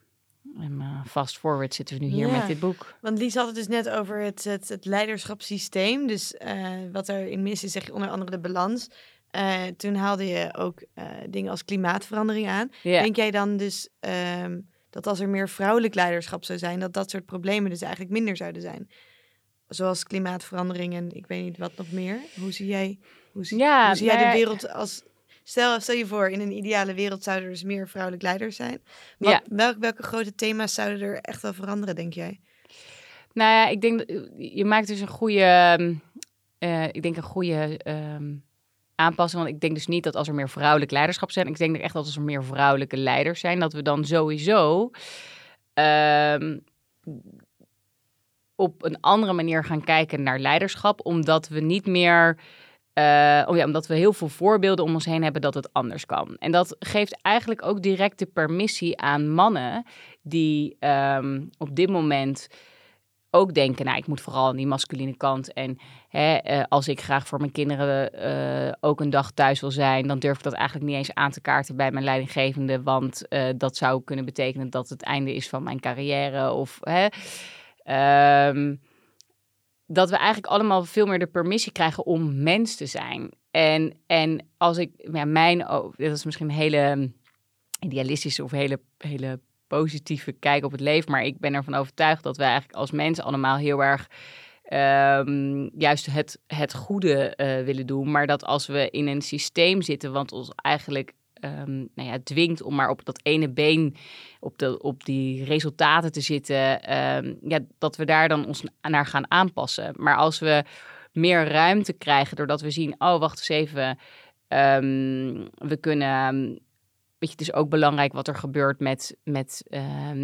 en uh, fast forward zitten we nu hier met dit boek. Want Lies had het dus net over het, het, het leiderschapssysteem. Dus uh, wat er in mis is, zeg je onder andere de balans. toen haalde je ook dingen als klimaatverandering aan. Yeah. Denk jij dan dus um, dat als er meer vrouwelijk leiderschap zou zijn, dat dat soort problemen dus eigenlijk minder zouden zijn? Zoals klimaatverandering en ik weet niet wat nog meer. Hoe zie jij, hoe zie, ja, hoe zie jij de wereld als... Stel, stel je voor, in een ideale wereld zouden er dus meer vrouwelijk leiders zijn. Wat, ja. welke, welke grote thema's zouden er echt wel veranderen, denk jij? Nou ja, ik denk, je maakt dus een goede, uh, ik denk een goede um, aanpassing. Want ik denk dus niet dat als er meer vrouwelijk leiderschap zijn, ik denk echt dat als er meer vrouwelijke leiders zijn, dat we dan sowieso um, op een andere manier gaan kijken naar leiderschap, omdat we niet meer. Uh, oh ja, omdat we heel veel voorbeelden om ons heen hebben dat het anders kan. En dat geeft eigenlijk ook direct de permissie aan mannen die um, op dit moment ook denken, nou, ik moet vooral aan die masculine kant. En hè, uh, als ik graag voor mijn kinderen uh, ook een dag thuis wil zijn, dan durf ik dat eigenlijk niet eens aan te kaarten bij mijn leidinggevende, want dat zou kunnen betekenen dat het einde is van mijn carrière. Of hè, Um, dat we eigenlijk allemaal veel meer de permissie krijgen om mens te zijn. En, en als ik, ja, mijn, oh, dat is misschien een hele idealistische of hele, hele positieve kijk op het leven, maar ik ben ervan overtuigd dat we eigenlijk als mensen allemaal heel erg um, juist het, het goede uh, willen doen. Maar dat als we in een systeem zitten, wat ons eigenlijk um, nou ja, dwingt om maar op dat ene been op, de, op die resultaten te zitten, um, ja, dat we daar dan ons naar gaan aanpassen. Maar als we meer ruimte krijgen doordat we zien, oh wacht eens even, um, we kunnen het is ook belangrijk wat er gebeurt met, met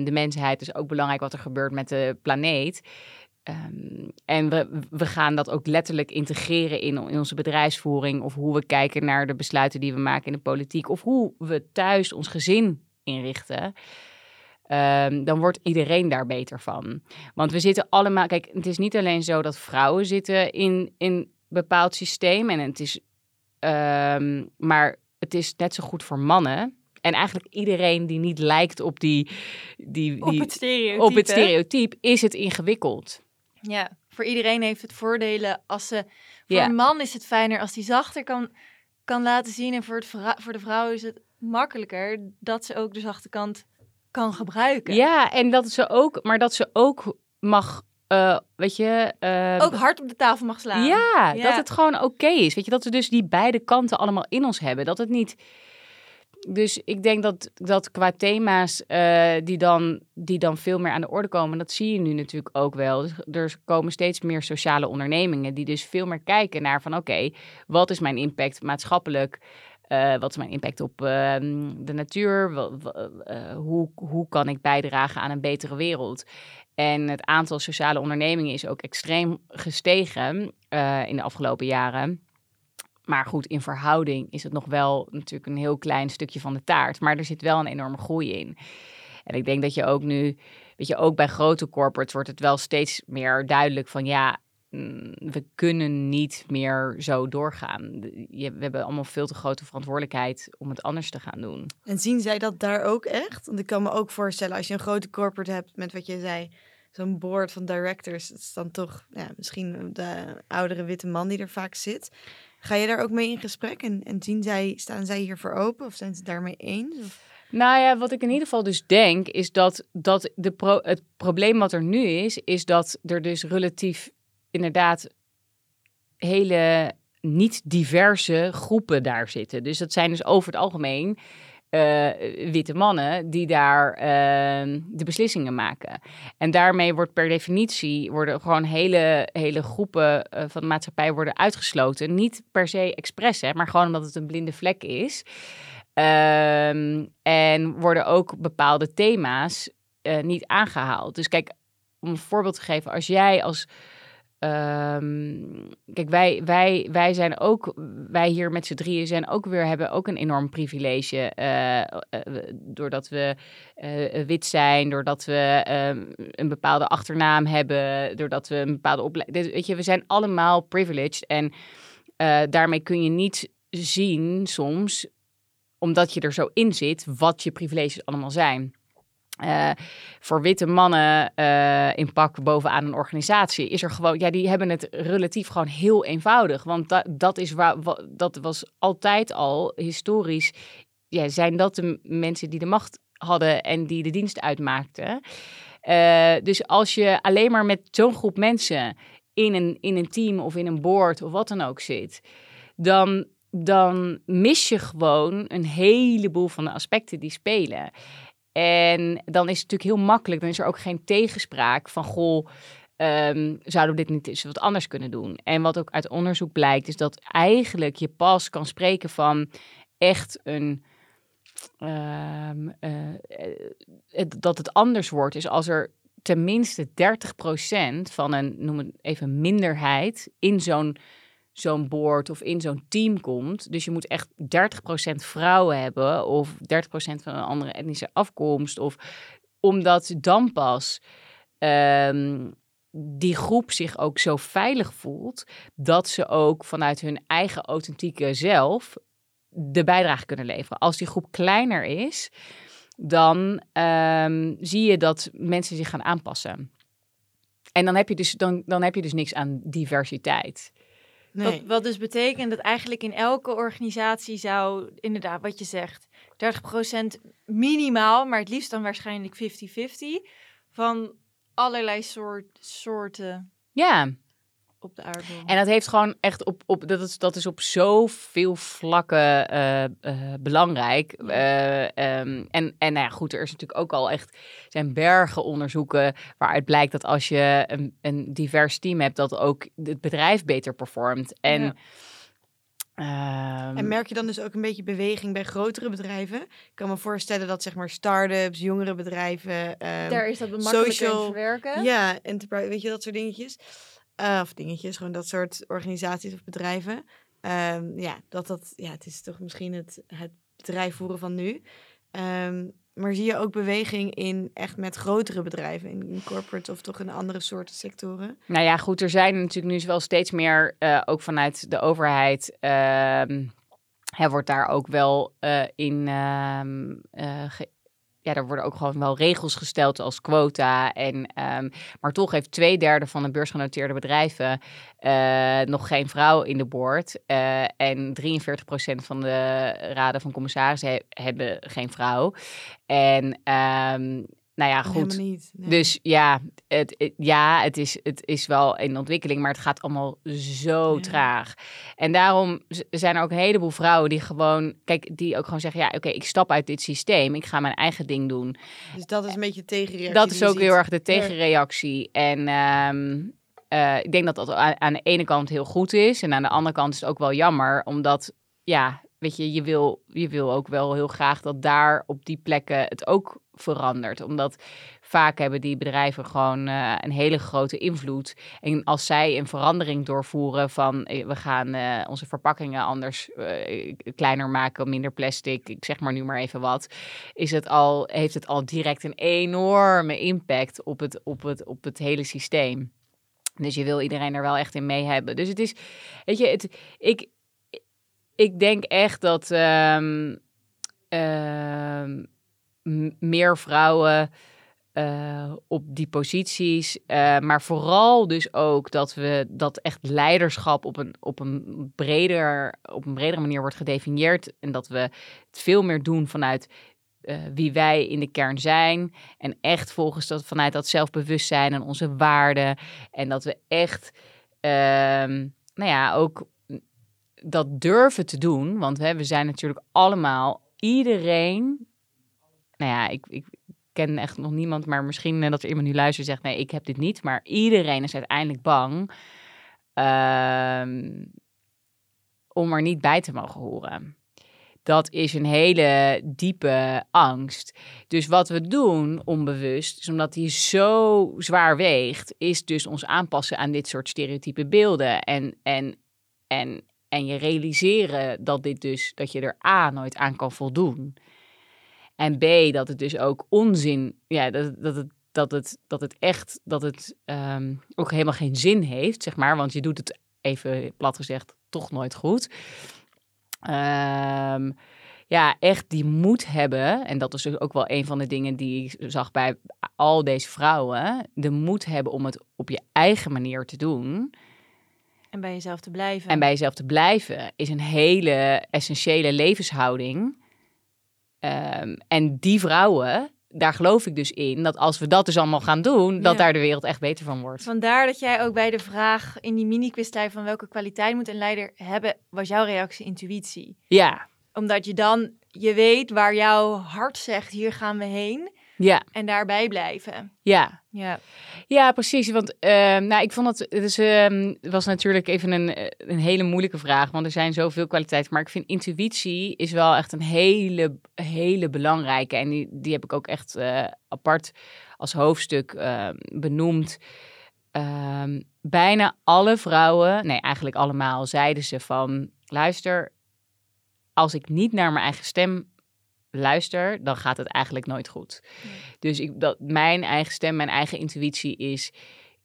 de mensheid. Het is ook belangrijk wat er gebeurt met de planeet. Um, en we, we gaan dat ook letterlijk integreren in, in onze bedrijfsvoering. Of hoe we kijken naar de besluiten die we maken in de politiek. Of hoe we thuis ons gezin inrichten. Um, dan wordt iedereen daar beter van. Want we zitten allemaal. Kijk, het is niet alleen zo dat vrouwen zitten in een bepaald systeem. En het is. Um, maar het is net zo goed voor mannen. En eigenlijk iedereen die niet lijkt op die. die, die op, het stereotype. op het stereotype is het ingewikkeld. Ja, voor iedereen heeft het voordelen als ze. Voor een man is het fijner als hij zachter kan, kan laten zien. En voor, het voor de vrouw is het makkelijker dat ze ook de zachte kant kan gebruiken. Ja, en dat ze ook, maar dat ze ook mag. Uh, weet je, uh, ook hard op de tafel mag slaan. Ja, dat het gewoon oké is. Weet je, dat we dus die beide kanten allemaal in ons hebben. Dat het niet dus ik denk dat, dat qua thema's eh, die, dan, die dan veel meer aan de orde komen, dat zie je nu natuurlijk ook wel. Dus er komen steeds meer sociale ondernemingen die dus veel meer kijken naar van oké, wat is mijn impact maatschappelijk? Uh, wat is mijn impact op uh, de natuur? Uh, hoe, hoe kan ik bijdragen aan een betere wereld? En het aantal sociale ondernemingen is ook extreem gestegen in de afgelopen jaren. Maar goed, in verhouding is het nog wel natuurlijk een heel klein stukje van de taart. Maar er zit wel een enorme groei in. En ik denk dat je ook nu, weet je, ook bij grote corporates wordt het wel steeds meer duidelijk van ja, mm, we kunnen niet meer zo doorgaan. We hebben allemaal veel te grote verantwoordelijkheid om het anders te gaan doen. En zien zij dat daar ook echt? Want ik kan me ook voorstellen, als je een grote corporate hebt met wat je zei, zo'n board van directors, het is dan toch ja, misschien de oudere witte man die er vaak zit. Ga je daar ook mee in gesprek en, en zien zij, staan zij hiervoor open of zijn ze daarmee eens? Nou ja, wat ik in ieder geval dus denk, is dat, dat de pro het probleem wat er nu is, is dat er dus relatief inderdaad hele niet diverse groepen daar zitten. Dus dat zijn dus over het algemeen uh, witte mannen die daar uh, de beslissingen maken. En daarmee wordt per definitie worden gewoon hele, hele groepen uh, van de maatschappij worden uitgesloten. Niet per se expres, hè, maar gewoon omdat het een blinde vlek is. Ehm, en worden ook bepaalde thema's niet aangehaald. Dus kijk, om een voorbeeld te geven, als jij als Um, kijk, wij, wij, wij zijn ook, wij hier met z'n drieën zijn ook weer, hebben ook een enorm privilege. Uh, doordat we wit zijn, doordat we um, een bepaalde achternaam hebben, doordat we een bepaalde opleiding. Weet je, we zijn allemaal privileged. En daarmee kun je niet zien soms, omdat je er zo in zit, wat je privileges allemaal zijn. Uh, voor witte mannen uh, in pak bovenaan een organisatie is er gewoon, ja, die hebben het relatief gewoon heel eenvoudig. Want da dat is waar, dat was altijd al historisch. Ja, zijn dat de mensen die de macht hadden en die de dienst uitmaakten. Uh, dus als je alleen maar met zo'n groep mensen in een, in een team of in een board of wat dan ook zit, dan, dan mis je gewoon een heleboel van de aspecten die spelen. En dan is het natuurlijk heel makkelijk. Dan is er ook geen tegenspraak van goh. Um, zouden we dit niet eens wat anders kunnen doen? En wat ook uit onderzoek blijkt, is dat eigenlijk je pas kan spreken van echt een. Um, uh, dat het anders wordt, is als er tenminste 30% van een, noem het even, minderheid in zo'n zo'n board of in zo'n team komt. Dus je moet echt 30% vrouwen hebben of 30% van een andere etnische afkomst. Of omdat dan pas um, die groep zich ook zo veilig voelt dat ze ook vanuit hun eigen authentieke zelf de bijdrage kunnen leveren. Als die groep kleiner is, dan um, zie je dat mensen zich gaan aanpassen. En dan heb je dus, dan, dan heb je dus niks aan diversiteit. Nee. Wat, wat, dus betekent dat eigenlijk in elke organisatie zou, inderdaad, wat je zegt, 30% minimaal, maar het liefst dan waarschijnlijk 50-50 van allerlei soort, soorten. Ja, op de aardbol. En dat heeft gewoon echt op, op dat, is, dat is op zoveel vlakken uh, uh, belangrijk. Uh, um, en, en nou ja, goed, er is natuurlijk ook al echt zijn bergen onderzoeken waaruit blijkt dat als je een, een divers team hebt, dat ook het bedrijf beter performt. En ja. Um, en merk je dan dus ook een beetje beweging bij grotere bedrijven? Ik kan me voorstellen dat zeg maar start-ups, jongere bedrijven, um, daar is dat makkelijker social, in verwerken. Ja, enterprise, weet je dat soort dingetjes. Uh, of dingetjes, gewoon dat soort organisaties of bedrijven. Um, ja, dat dat, ja, het is toch misschien het, het bedrijf voeren van nu. Um, maar zie je ook beweging in echt met grotere bedrijven, in, corporate of toch in andere soorten sectoren? Nou ja, goed, er zijn natuurlijk nu wel steeds meer, uh, ook vanuit de overheid, uh, wordt daar ook wel uh, in ja, er worden ook gewoon wel regels gesteld als quota. En, um, maar toch heeft twee derde van de beursgenoteerde bedrijven uh, nog geen vrouw in de board. Uh, en 43% van de raden van commissarissen he hebben geen vrouw. En um, nou ja, goed. Helemaal niet. Nee. Dus ja het, het- ja, het is, het is wel in ontwikkeling, maar het gaat allemaal zo Ja. traag. En daarom zijn er ook een heleboel vrouwen die gewoon, kijk, die ook gewoon zeggen, ja, oké, ik stap uit dit systeem, ik ga mijn eigen ding doen. Dus dat is een beetje tegenreactie. Dat is ook heel erg de tegenreactie. En ehm, eh, ik denk dat dat aan, aan de ene kant heel goed is. En aan de andere kant is het ook wel jammer. Omdat, ja, weet je, je wil, je wil ook wel heel graag dat daar op die plekken het ook verandert. Omdat vaak hebben die bedrijven gewoon eh, een hele grote invloed. En als zij een verandering doorvoeren van eh, we gaan eh, onze verpakkingen anders kleiner maken, minder plastic, ik zeg maar nu maar even wat is het al, heeft het al direct een enorme impact op het, op het, op het hele systeem. Dus je wil iedereen er wel echt in mee hebben. Dus het is, weet je, het, ik, ik denk echt dat ehm, ehm, meer vrouwen eh, op die posities, eh, maar vooral dus ook dat we dat echt leiderschap op een, op een breder, op een bredere manier wordt gedefinieerd en dat we het veel meer doen vanuit eh, wie wij in de kern zijn. En echt volgens dat, vanuit dat zelfbewustzijn en onze waarden. En dat we echt, ehm, nou ja, ook dat durven te doen. Want hè, we zijn natuurlijk allemaal, iedereen. Nou ja, ik, ik ken echt nog niemand, maar misschien eh, dat er iemand nu luistert zegt: nee, ik heb dit niet. Maar iedereen is uiteindelijk bang ehm, om er niet bij te mogen horen. Dat is een hele diepe angst. Dus wat we doen onbewust, is omdat die zo zwaar weegt, is dus ons aanpassen aan dit soort stereotype beelden. En, en, en, en je realiseren dat dit dus, dat je er A nooit aan kan voldoen. En B, dat het dus ook onzin, ja, dat, dat het dat het, dat het echt, dat het ehm, ook helemaal geen zin heeft, zeg maar. Want je doet het even plat gezegd toch nooit goed. Ehm, ja, echt die moed hebben. En dat is dus ook wel een van de dingen die ik zag bij al deze vrouwen. De moed hebben om het op je eigen manier te doen. En bij jezelf te blijven. En bij jezelf te blijven is een hele essentiële levenshouding. Ehm, en die vrouwen, daar geloof ik dus in dat als we dat dus allemaal gaan doen, dat Ja. daar de wereld echt beter van wordt. Vandaar dat jij ook bij de vraag in die mini-quiz van welke kwaliteit moet een leider hebben, was jouw reactie intuïtie. Ja, Omdat je dan, je weet waar jouw hart zegt, hier gaan we heen. Ja, En daarbij blijven. ja. Ja, Ja, precies. Want ehm, nou, ik vond het, het het was natuurlijk even een, eh, een hele moeilijke vraag, want er zijn zoveel kwaliteiten. Maar ik vind intuïtie is wel echt een hele, hele belangrijke. En die, die heb ik ook echt eh, apart als hoofdstuk ehm, benoemd. Bijna alle vrouwen, nee, eigenlijk allemaal, zeiden ze van, luister, als ik niet naar mijn eigen stem luister, dan gaat het eigenlijk nooit goed. Dus ik, dat, mijn eigen stem, mijn eigen intuïtie is,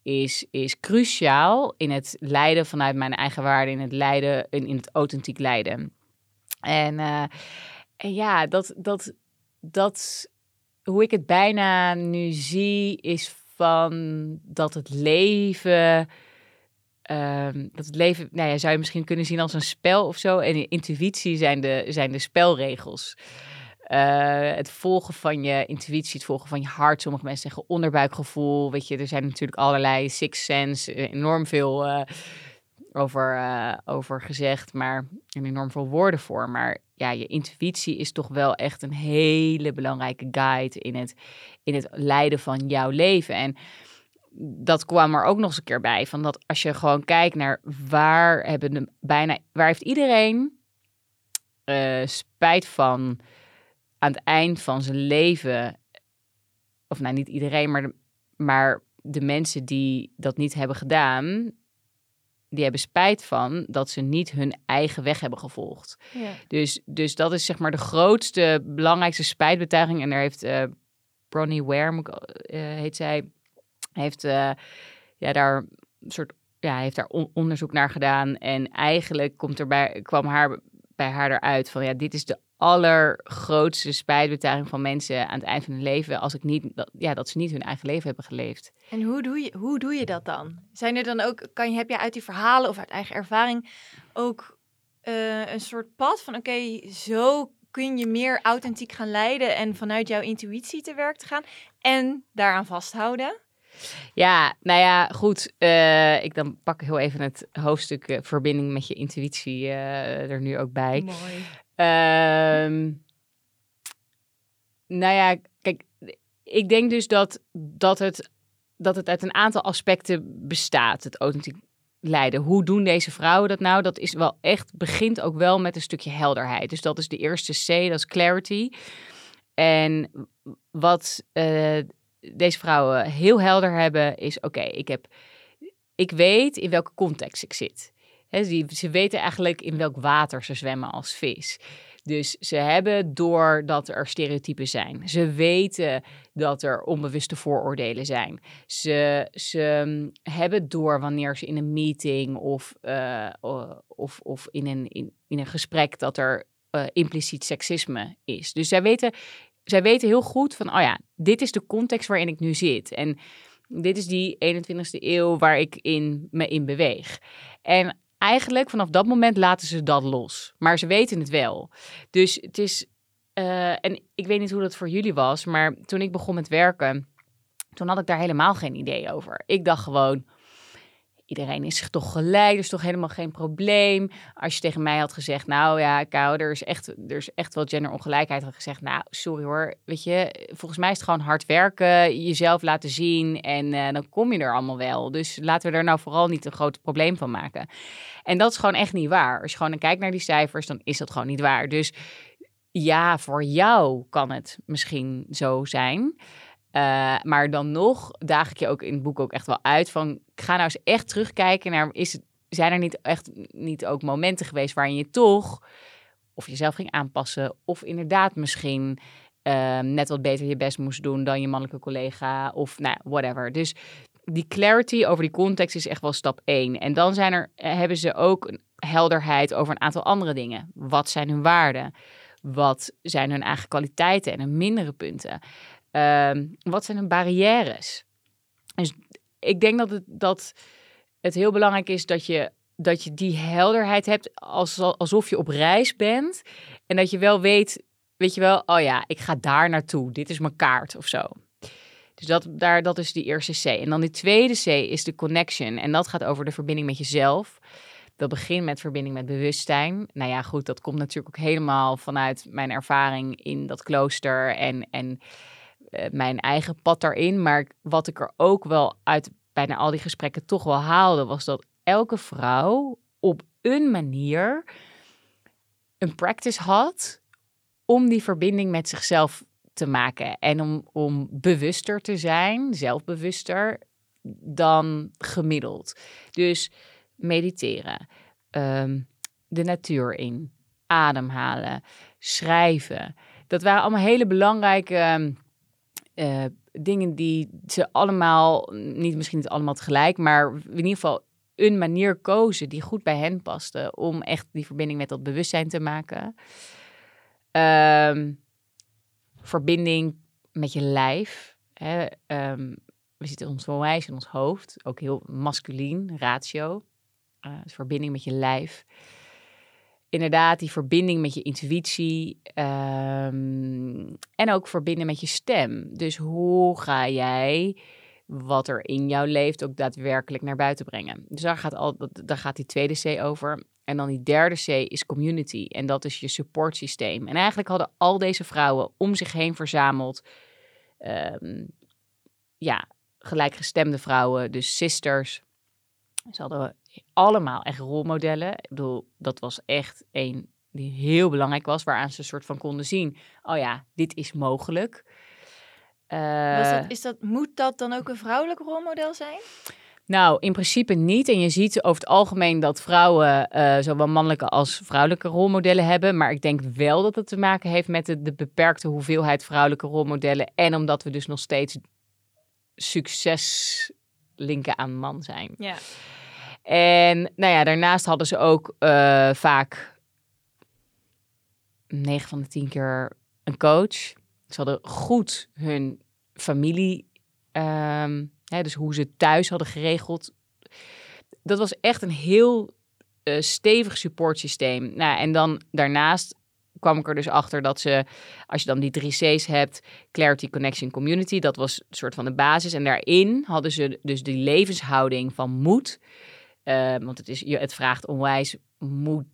is, is cruciaal in het leiden vanuit mijn eigen waarde, in het leiden, in, in het authentiek leiden. En, eh, en ja, dat, dat, dat, hoe ik het bijna nu zie, is van dat het leven. ehm, dat het leven, nou ja, zou je misschien kunnen zien als een spel of zo. En intuïtie zijn de, zijn de spelregels. Eh, het volgen van je intuïtie, het volgen van je hart. Sommige mensen zeggen onderbuikgevoel. Weet je, er zijn natuurlijk allerlei six sense, eh, enorm veel eh, over, over gezegd, maar en enorm veel woorden voor. Maar ja, je intuïtie is toch wel echt een hele belangrijke guide in het, in het leiden van jouw leven. En dat kwam er ook nog eens een keer bij. Van dat als je gewoon kijkt naar waar hebben de bijna waar heeft iedereen spijt van aan het eind van zijn leven. Of nou, niet iedereen, maar de, maar de mensen die dat niet hebben gedaan, die hebben spijt van dat ze niet hun eigen weg hebben gevolgd. ja. Dus, dus dat is zeg maar de grootste, belangrijkste spijtbetuiging. En daar heeft eh Bronnie Ware, ik, eh, heet zij, heeft eh, ja, daar een soort, ja, heeft daar on- onderzoek naar gedaan. En eigenlijk komt er bij, kwam haar, bij haar eruit van, ja, dit is de allergrootste spijtbetuiging van mensen aan het eind van hun leven. Als ik niet, dat, ja, dat ze niet hun eigen leven hebben geleefd. En hoe doe, je, hoe doe je dat dan? Zijn er dan ook, kan je, heb je uit die verhalen of uit eigen ervaring ook eh, een soort pad van, oké, zo kun je meer authentiek gaan leiden en vanuit jouw intuïtie te werk te gaan en daaraan vasthouden? Ja, nou ja, goed. eh, ik dan pak heel even het hoofdstuk eh, verbinding met je intuïtie er nu ook bij. Mooi. Ehm, nou ja, kijk, ik denk dus dat, dat, het, dat het uit een aantal aspecten bestaat, het authentiek leiden. Hoe doen deze vrouwen dat nou? Dat is wel echt, begint ook wel met een stukje helderheid. Dus dat is de eerste C, dat is clarity. En wat eh, deze vrouwen heel helder hebben, is oké, ik heb, ik weet in welke context ik zit. Ze weten eigenlijk in welk water ze zwemmen als vis. Dus ze hebben door dat er stereotypen zijn. Ze weten dat er onbewuste vooroordelen zijn. Ze, ze mm, hebben door wanneer ze in een meeting of, eh, of, of in, een, in, in een gesprek dat er eh, impliciet seksisme is. Dus zij weten, zij weten heel goed van, oh ja, dit is de context waarin ik nu zit. En dit is die 21ste eeuw waar ik in, me in beweeg. En eigenlijk vanaf dat moment laten ze dat los. Maar ze weten het wel. Dus het is. eh, en ik weet niet hoe dat voor jullie was, maar toen ik begon met werken, toen had ik daar helemaal geen idee over. Ik dacht gewoon. Iedereen is zich toch gelijk, is toch helemaal geen probleem. Als je tegen mij had gezegd, nou ja, Kou, er is echt, er is echt wel genderongelijkheid, had gezegd, nou, sorry hoor, weet je, volgens mij is het gewoon hard werken, jezelf laten zien en eh, dan kom je er allemaal wel. Dus laten we er nou vooral niet een groot probleem van maken. En dat is gewoon echt niet waar. Als je gewoon kijkt naar die cijfers, dan is dat gewoon niet waar. Dus ja, voor jou kan het misschien zo zijn. Uh, maar dan nog daag ik je ook in het boek ook echt wel uit van... ga nou eens echt terugkijken naar... Is het, zijn er niet echt niet ook momenten geweest waarin je toch... of jezelf ging aanpassen... of inderdaad misschien uh, net wat beter je best moest doen... dan je mannelijke collega of nou, whatever. Dus die clarity over die context is echt wel stap één. En dan zijn er, hebben ze ook helderheid over een aantal andere dingen. Wat zijn hun waarden? Wat zijn hun eigen kwaliteiten en hun mindere punten? Um, wat zijn hun barrières? Dus ik denk dat het, dat het heel belangrijk is dat je, dat je die helderheid hebt als, alsof je op reis bent. En dat je wel weet, weet je wel, oh ja, ik ga daar naartoe. Dit is mijn kaart of zo. Dus dat, daar, dat is die eerste C. En dan die tweede C is de connection. En dat gaat over de verbinding met jezelf. Dat begint met verbinding met bewustzijn. Nou ja, goed, dat komt natuurlijk ook helemaal vanuit mijn ervaring in dat klooster en, en mijn eigen pad daarin. Maar wat ik er ook wel uit bijna al die gesprekken toch wel haalde, was dat elke vrouw op een manier een practice had om die verbinding met zichzelf te maken. En om, om bewuster te zijn, zelfbewuster dan gemiddeld. Dus mediteren, um, de natuur in, ademhalen, schrijven. Dat waren allemaal hele belangrijke uh, dingen die ze allemaal, niet misschien niet allemaal tegelijk, maar in ieder geval een manier kozen die goed bij hen paste om echt die verbinding met dat bewustzijn te maken. Um, verbinding met je lijf. Hè? Um, we zitten ons onwijs in ons hoofd, ook heel masculien, ratio. Uh, dus verbinding met je lijf. Inderdaad, die verbinding met je intuïtie. Um, en ook verbinden met je stem. Dus hoe ga jij wat er in jou leeft ook daadwerkelijk naar buiten brengen? Dus daar gaat, al, daar gaat die tweede C over. En dan die derde C is community. En dat is je supportsysteem. En eigenlijk hadden al deze vrouwen om zich heen verzameld. Um, ja, gelijkgestemde vrouwen, dus sisters. Ze hadden allemaal echt rolmodellen. Ik bedoel, dat was echt een die heel belangrijk was, waaraan ze een soort van konden zien: oh ja, dit is mogelijk. Uh, dat, is dat, moet dat dan ook een vrouwelijk rolmodel zijn? Nou, in principe niet. En je ziet over het algemeen dat vrouwen uh, zowel mannelijke als vrouwelijke rolmodellen hebben. Maar ik denk wel dat het te maken heeft met de, de beperkte hoeveelheid vrouwelijke rolmodellen. En omdat we dus nog steeds succes linken aan man zijn. Ja. En nou ja, daarnaast hadden ze ook uh, vaak 9 van de 10 keer een coach. Ze hadden goed hun familie, um, hè, dus hoe ze thuis hadden geregeld. Dat was echt een heel uh, stevig supportsysteem. Nou, en dan daarnaast kwam ik er dus achter dat ze, als je dan die drie C's hebt, Clarity, Connection, Community, dat was een soort van de basis. En daarin hadden ze dus die levenshouding van moed. Uh, want het, is, het vraagt onwijs moed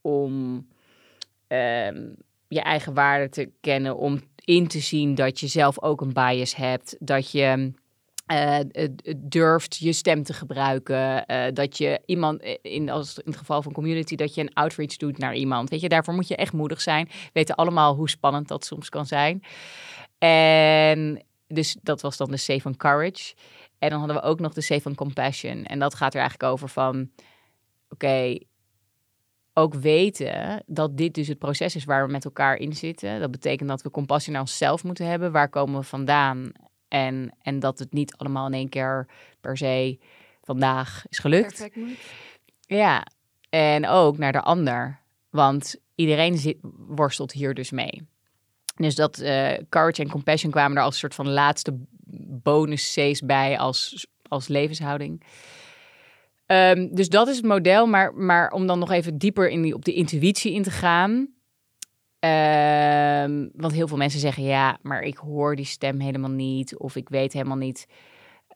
om ehm, je eigen waarde te kennen, om in te zien dat je zelf ook een bias hebt, dat je uh, durft je stem te gebruiken. Uh, dat je iemand, in, als in het geval van community, dat je een outreach doet naar iemand. Weet je, daarvoor moet je echt moedig zijn. We weten allemaal hoe spannend dat soms kan zijn. En dus dat was dan de C van courage. En dan hadden we ook nog de C van compassion. En dat gaat er eigenlijk over van, oké, ook weten dat dit dus het proces is waar we met elkaar in zitten. Dat betekent dat we compassie naar onszelf moeten hebben. Waar komen we vandaan? En, en dat het niet allemaal in één keer per se vandaag is gelukt. Perfect moet. Ja, en ook naar de ander. Want iedereen zit, worstelt hier dus mee. Dus dat uh, courage en compassion kwamen er als soort van laatste bonus C's bij als, als levenshouding. Um, dus dat is het model. Maar, maar om dan nog even dieper in die, op de intuïtie in te gaan. Um, want heel veel mensen zeggen ja, maar ik hoor die stem helemaal niet. Of ik weet helemaal niet.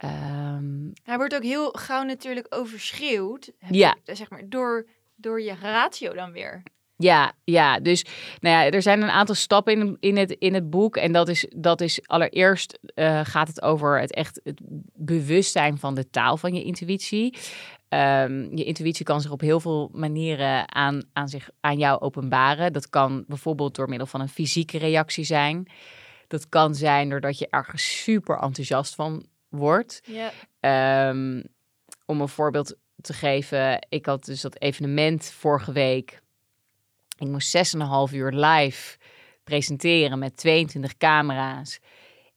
Um... Hij wordt ook heel gauw natuurlijk overschreeuwd. Ja. Ik, zeg maar, door, door je ratio dan weer. Ja, ja, dus nou ja, er zijn een aantal stappen in, in, het, in het boek. En dat is, dat is allereerst uh, gaat het over het echt het bewustzijn van de taal van je intuïtie. Um, je intuïtie kan zich op heel veel manieren aan, aan, zich, aan jou openbaren. Dat kan bijvoorbeeld door middel van een fysieke reactie zijn. Dat kan zijn doordat je ergens super enthousiast van wordt. Yeah. Um, om een voorbeeld te geven, ik had dus dat evenement vorige week. Ik moest 6,5 uur live presenteren met 22 camera's.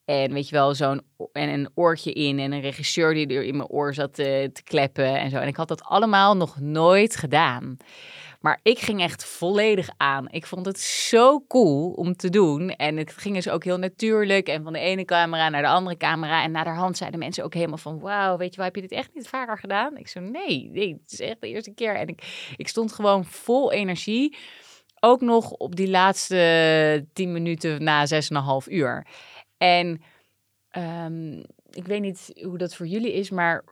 En weet je wel, zo'n en een oortje in en een regisseur die er in mijn oor zat te, kleppen en zo. En ik had dat allemaal nog nooit gedaan. Maar ik ging echt volledig aan. Ik vond het zo cool om te doen. En het ging dus ook heel natuurlijk. En van de ene camera naar de andere camera. En naar de hand zeiden mensen ook helemaal van... Wauw, weet je wel, heb je dit echt niet vaker gedaan? Ik zo, nee, nee, het is echt de eerste keer. En ik, ik stond gewoon vol energie. Ook nog op die laatste tien minuten na zes en een half uur. En um, ik weet niet hoe dat voor jullie is, maar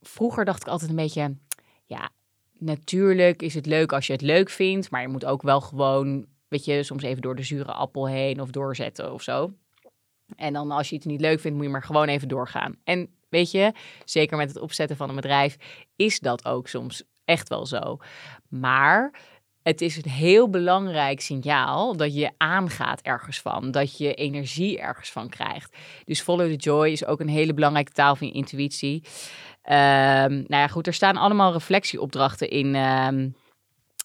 vroeger dacht ik altijd een beetje, ja, natuurlijk is het leuk als je het leuk vindt, maar je moet ook wel gewoon, weet je, soms even door de zure appel heen of doorzetten of zo. En dan als je iets niet leuk vindt, moet je maar gewoon even doorgaan. En weet je, zeker met het opzetten van een bedrijf, is dat ook soms echt wel zo. Maar het is een heel belangrijk signaal dat je aangaat ergens van. Dat je energie ergens van krijgt. Dus follow the joy is ook een hele belangrijke taal van je intuïtie. Um, nou ja, goed, er staan allemaal reflectieopdrachten in. Um,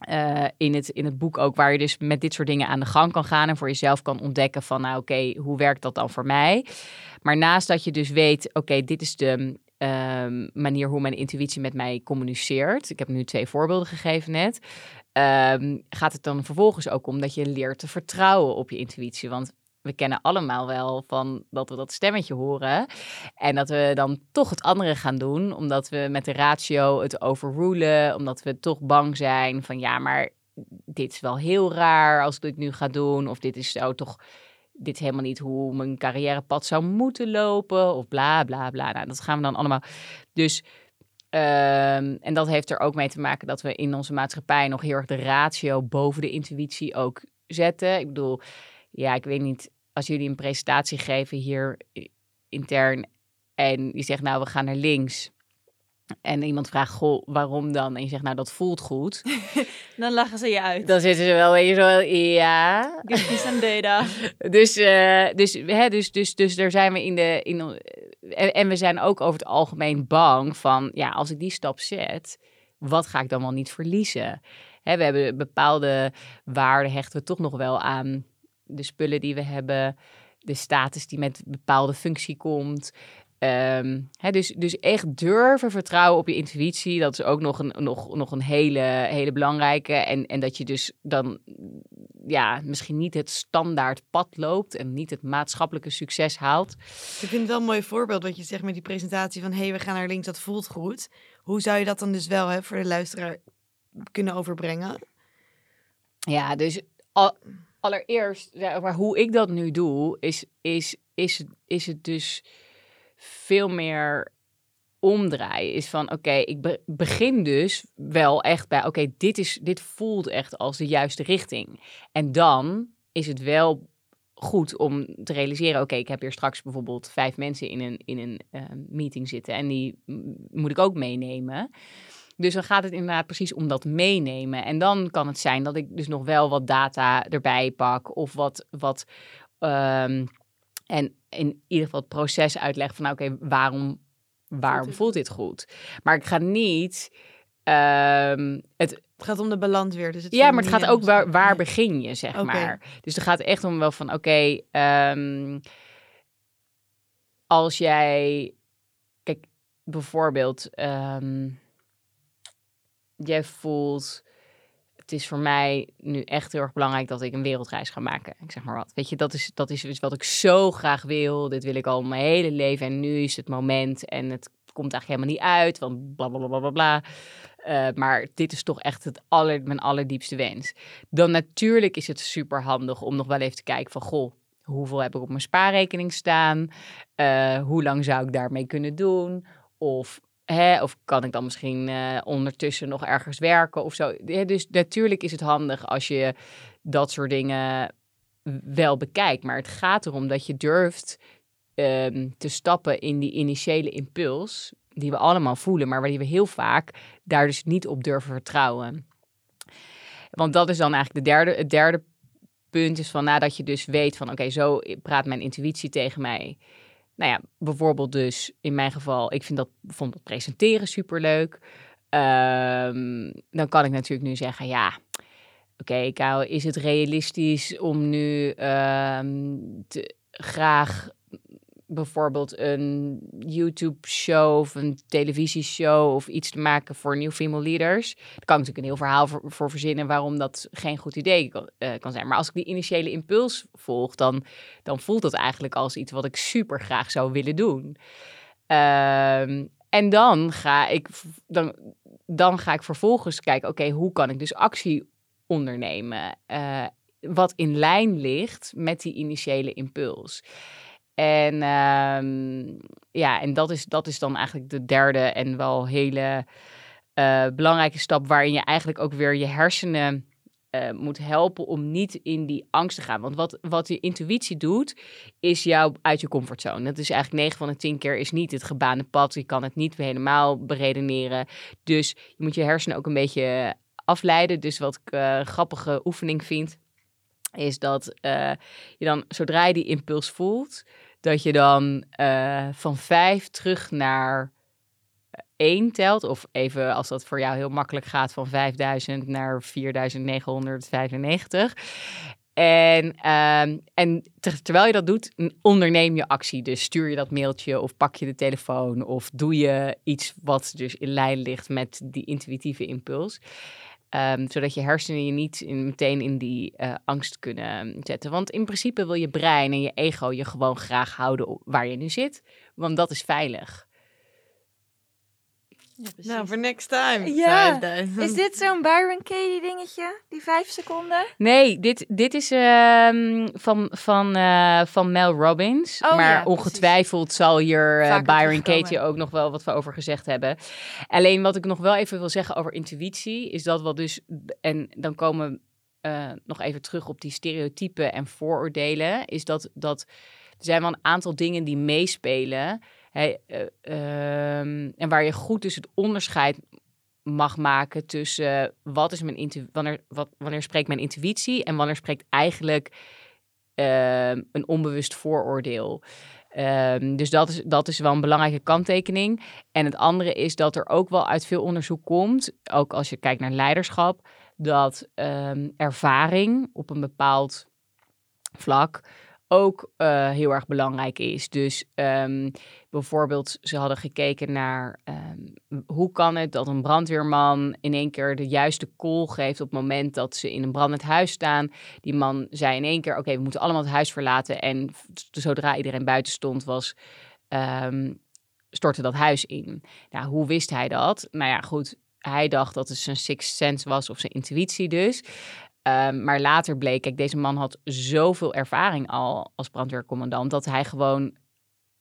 uh, in, het, in het boek ook, waar je dus met dit soort dingen aan de gang kan gaan en voor jezelf kan ontdekken van, nou oké, hoe werkt dat dan voor mij? Maar naast dat je dus weet, oké, dit is de um, manier hoe mijn intuïtie met mij communiceert. Ik heb nu twee voorbeelden gegeven net um, gaat het dan vervolgens ook om dat je leert te vertrouwen op je intuïtie. Want we kennen allemaal wel van dat we dat stemmetje horen. En dat we dan toch het andere gaan doen. Omdat we met de ratio het overrulen. Omdat we toch bang zijn van ja, maar dit is wel heel raar als ik dit nu ga doen. Of dit is zo toch. Dit helemaal niet hoe mijn carrièrepad zou moeten lopen. Of bla bla bla. Nou, dat gaan we dan allemaal. Dus Um, en dat heeft er ook mee te maken dat we in onze maatschappij nog heel erg de ratio boven de intuïtie ook zetten. Ik bedoel, ja, ik weet niet, als jullie een presentatie geven hier intern en je zegt nou we gaan naar links. En iemand vraagt, goh, waarom dan? En je zegt, nou, dat voelt goed. dan lachen ze je uit. Dan zitten ze wel weer zo, ja. Give me some data. dus, uh, dus, hè, dus, dus, dus daar zijn we in de... In, en, en, we zijn ook over het algemeen bang van, ja, als ik die stap zet, wat ga ik dan wel niet verliezen? Hè, we hebben bepaalde waarden, hechten we toch nog wel aan de spullen die we hebben, de status die met bepaalde functie komt. Um, hè, dus, dus echt durven vertrouwen op je intuïtie, dat is ook nog een, nog, nog een hele, hele belangrijke. En, en dat je dus dan ja, misschien niet het standaard pad loopt en niet het maatschappelijke succes haalt. Ik vind het wel een mooi voorbeeld wat je zegt met die presentatie van hé, hey, we gaan naar links, dat voelt goed. Hoe zou je dat dan dus wel hè, voor de luisteraar kunnen overbrengen? Ja, dus al- allereerst, ja, maar hoe ik dat nu doe, is, is, is, is het dus veel meer omdraaien. Is van, oké, ik be- begin dus wel echt bij, oké, dit is dit voelt echt als de juiste richting. En dan is het wel goed om te realiseren, oké, ik heb hier straks bijvoorbeeld vijf mensen in een, in een eh, meeting zitten en die moet ik ook meenemen. Dus dan gaat het inderdaad precies om dat meenemen. En dan kan het zijn dat ik dus nog wel wat data erbij pak of wat, wat ehm, en in ieder geval het proces uitleg van, nou, oké, waarom, waarom voelt dit goed? Maar ik ga niet ehm, het, Het gaat om de balans weer. Dus het ja, maar het gaat ook waar, waar begin je, zeg maar. Dus het gaat echt om wel van, oké, ehm, als jij, kijk, bijvoorbeeld, ehm, jij voelt, het is voor mij nu echt heel erg belangrijk dat ik een wereldreis ga maken. Ik zeg maar wat. Weet je, dat is, dat is wat ik zo graag wil. Dit wil ik al mijn hele leven en nu is het moment en het komt eigenlijk helemaal niet uit, want bla bla bla bla bla. bla. Eh, maar dit is toch echt het aller, mijn allerdiepste wens. Dan natuurlijk is het super handig om nog wel even te kijken van, goh, hoeveel heb ik op mijn spaarrekening staan? Eh, hoe lang zou ik daarmee kunnen doen? Of, of kan ik dan misschien eh, ondertussen nog ergens werken of zo? Dus natuurlijk is het handig als je dat soort dingen wel bekijkt. Maar het gaat erom dat je durft ehm, te stappen in die initiële impuls die we allemaal voelen, maar waar die we heel vaak daar dus niet op durven vertrouwen. Want dat is dan eigenlijk de derde, het derde punt is van nadat je dus weet van oké, zo praat mijn intuïtie tegen mij. Nou ja, bijvoorbeeld dus in mijn geval, ik vind dat, vond dat presenteren superleuk. Ehm, dan kan ik natuurlijk nu zeggen, ja, oké, is het realistisch om nu ehm, te, graag bijvoorbeeld een YouTube-show of een televisieshow of iets te maken voor New Female Leaders. Daar kan ik natuurlijk een heel verhaal voor, verzinnen waarom dat geen goed idee kan, eh, kan zijn. Maar als ik die initiële impuls volg, dan, dan voelt dat eigenlijk als iets wat ik super graag zou willen doen. Ehm, en dan ga ik, dan, dan ga ik vervolgens kijken, oké, hoe kan ik dus actie ondernemen? eh, wat in lijn ligt met die initiële impuls. En ehm, ja, en dat is, dat is dan eigenlijk de derde en wel hele eh, belangrijke stap waarin je eigenlijk ook weer je hersenen eh, moet helpen om niet in die angst te gaan. Want wat, wat je intuïtie doet, is jou uit je comfortzone. Dat is eigenlijk 9 van de 10 keer is niet het gebaande pad. Je kan het niet helemaal beredeneren. Dus je moet je hersenen ook een beetje afleiden. Dus wat ik een grappige oefening vind, is dat je dan, zodra je die impuls voelt, dat je dan eh, van vijf terug naar één telt. Of even, als dat voor jou heel makkelijk gaat, van 5000 naar 4995. En, ehm, en ter- terwijl je dat doet, onderneem je actie. Dus stuur je dat mailtje of pak je de telefoon of doe je iets wat dus in lijn ligt met die intuïtieve impuls. Ehm, zodat je hersenen je niet in, meteen in die eh, angst kunnen zetten. Want in principe wil je brein en je ego je gewoon graag houden waar je nu zit. Want dat is veilig. Ja, precies. Nou, voor next time. Ja. 5000. Is dit zo'n Byron Katie dingetje? Die vijf seconden? Nee, dit, dit is ehm, van, van, eh, van Mel Robbins. Oh, maar ja, precies. ongetwijfeld zal hier eh, Vaker Byron. Katie ook nog wel wat over gezegd hebben. Alleen wat ik nog wel even wil zeggen over intuïtie, is dat wat dus. En dan komen we eh, nog even terug op die stereotypen en vooroordelen. Is dat, dat er zijn wel een aantal dingen die meespelen. Hè, eh, ehm, en waar je goed dus het onderscheid mag maken tussen wat is mijn wanneer, wat, wanneer spreekt mijn intuïtie en wanneer spreekt eigenlijk ehm, een onbewust vooroordeel. Ehm, dus dat is, dat is wel een belangrijke kanttekening. En het andere is dat er ook wel uit veel onderzoek komt, ook als je kijkt naar leiderschap, dat ervaring op een bepaald vlak ook eh, heel erg belangrijk is. Dus ehm, bijvoorbeeld, ze hadden gekeken naar ehm, hoe kan het dat een brandweerman in één keer de juiste call geeft op het moment dat ze in een brandend huis staan. Die man zei in één keer, oké, we moeten allemaal het huis verlaten. En zodra iedereen buiten stond, was, ehm, stortte dat huis in. Nou, hoe wist hij dat? Nou ja, goed, hij dacht dat het zijn sixth sense was of zijn intuïtie dus. Ehm, maar later bleek, kijk, deze man had zoveel ervaring al als brandweercommandant, dat hij gewoon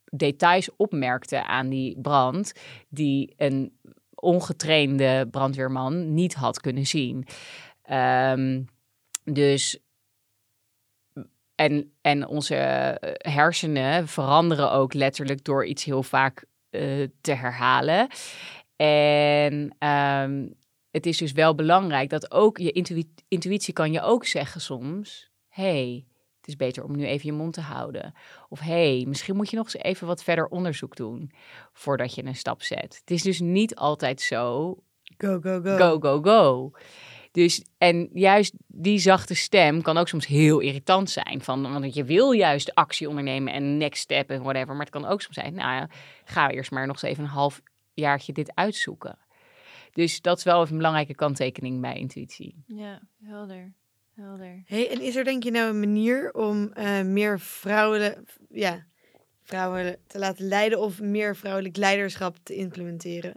details opmerkte aan die brand die een ongetrainde brandweerman niet had kunnen zien. Ehm, dus en, en onze hersenen veranderen ook letterlijk door iets heel vaak eh, te herhalen. En ehm, het is dus wel belangrijk dat ook je intuïtie kan je ook zeggen soms: hey, het is beter om nu even je mond te houden. Of hey, misschien moet je nog eens even wat verder onderzoek doen voordat je een stap zet. Het is dus niet altijd zo. Go, go, go. Go, go, go. Dus, en juist die zachte stem kan ook soms heel irritant zijn. Van, want je wil juist actie ondernemen en next step en whatever. Maar het kan ook soms zijn, nou ja, ga eerst maar nog eens even een half jaartje dit uitzoeken. Dus dat is wel even een belangrijke kanttekening bij intuïtie. Ja, helder. helder. Hey, en is er denk je nou een manier om uh, meer vrouwen, ja, vrouwen te laten leiden of meer vrouwelijk leiderschap te implementeren?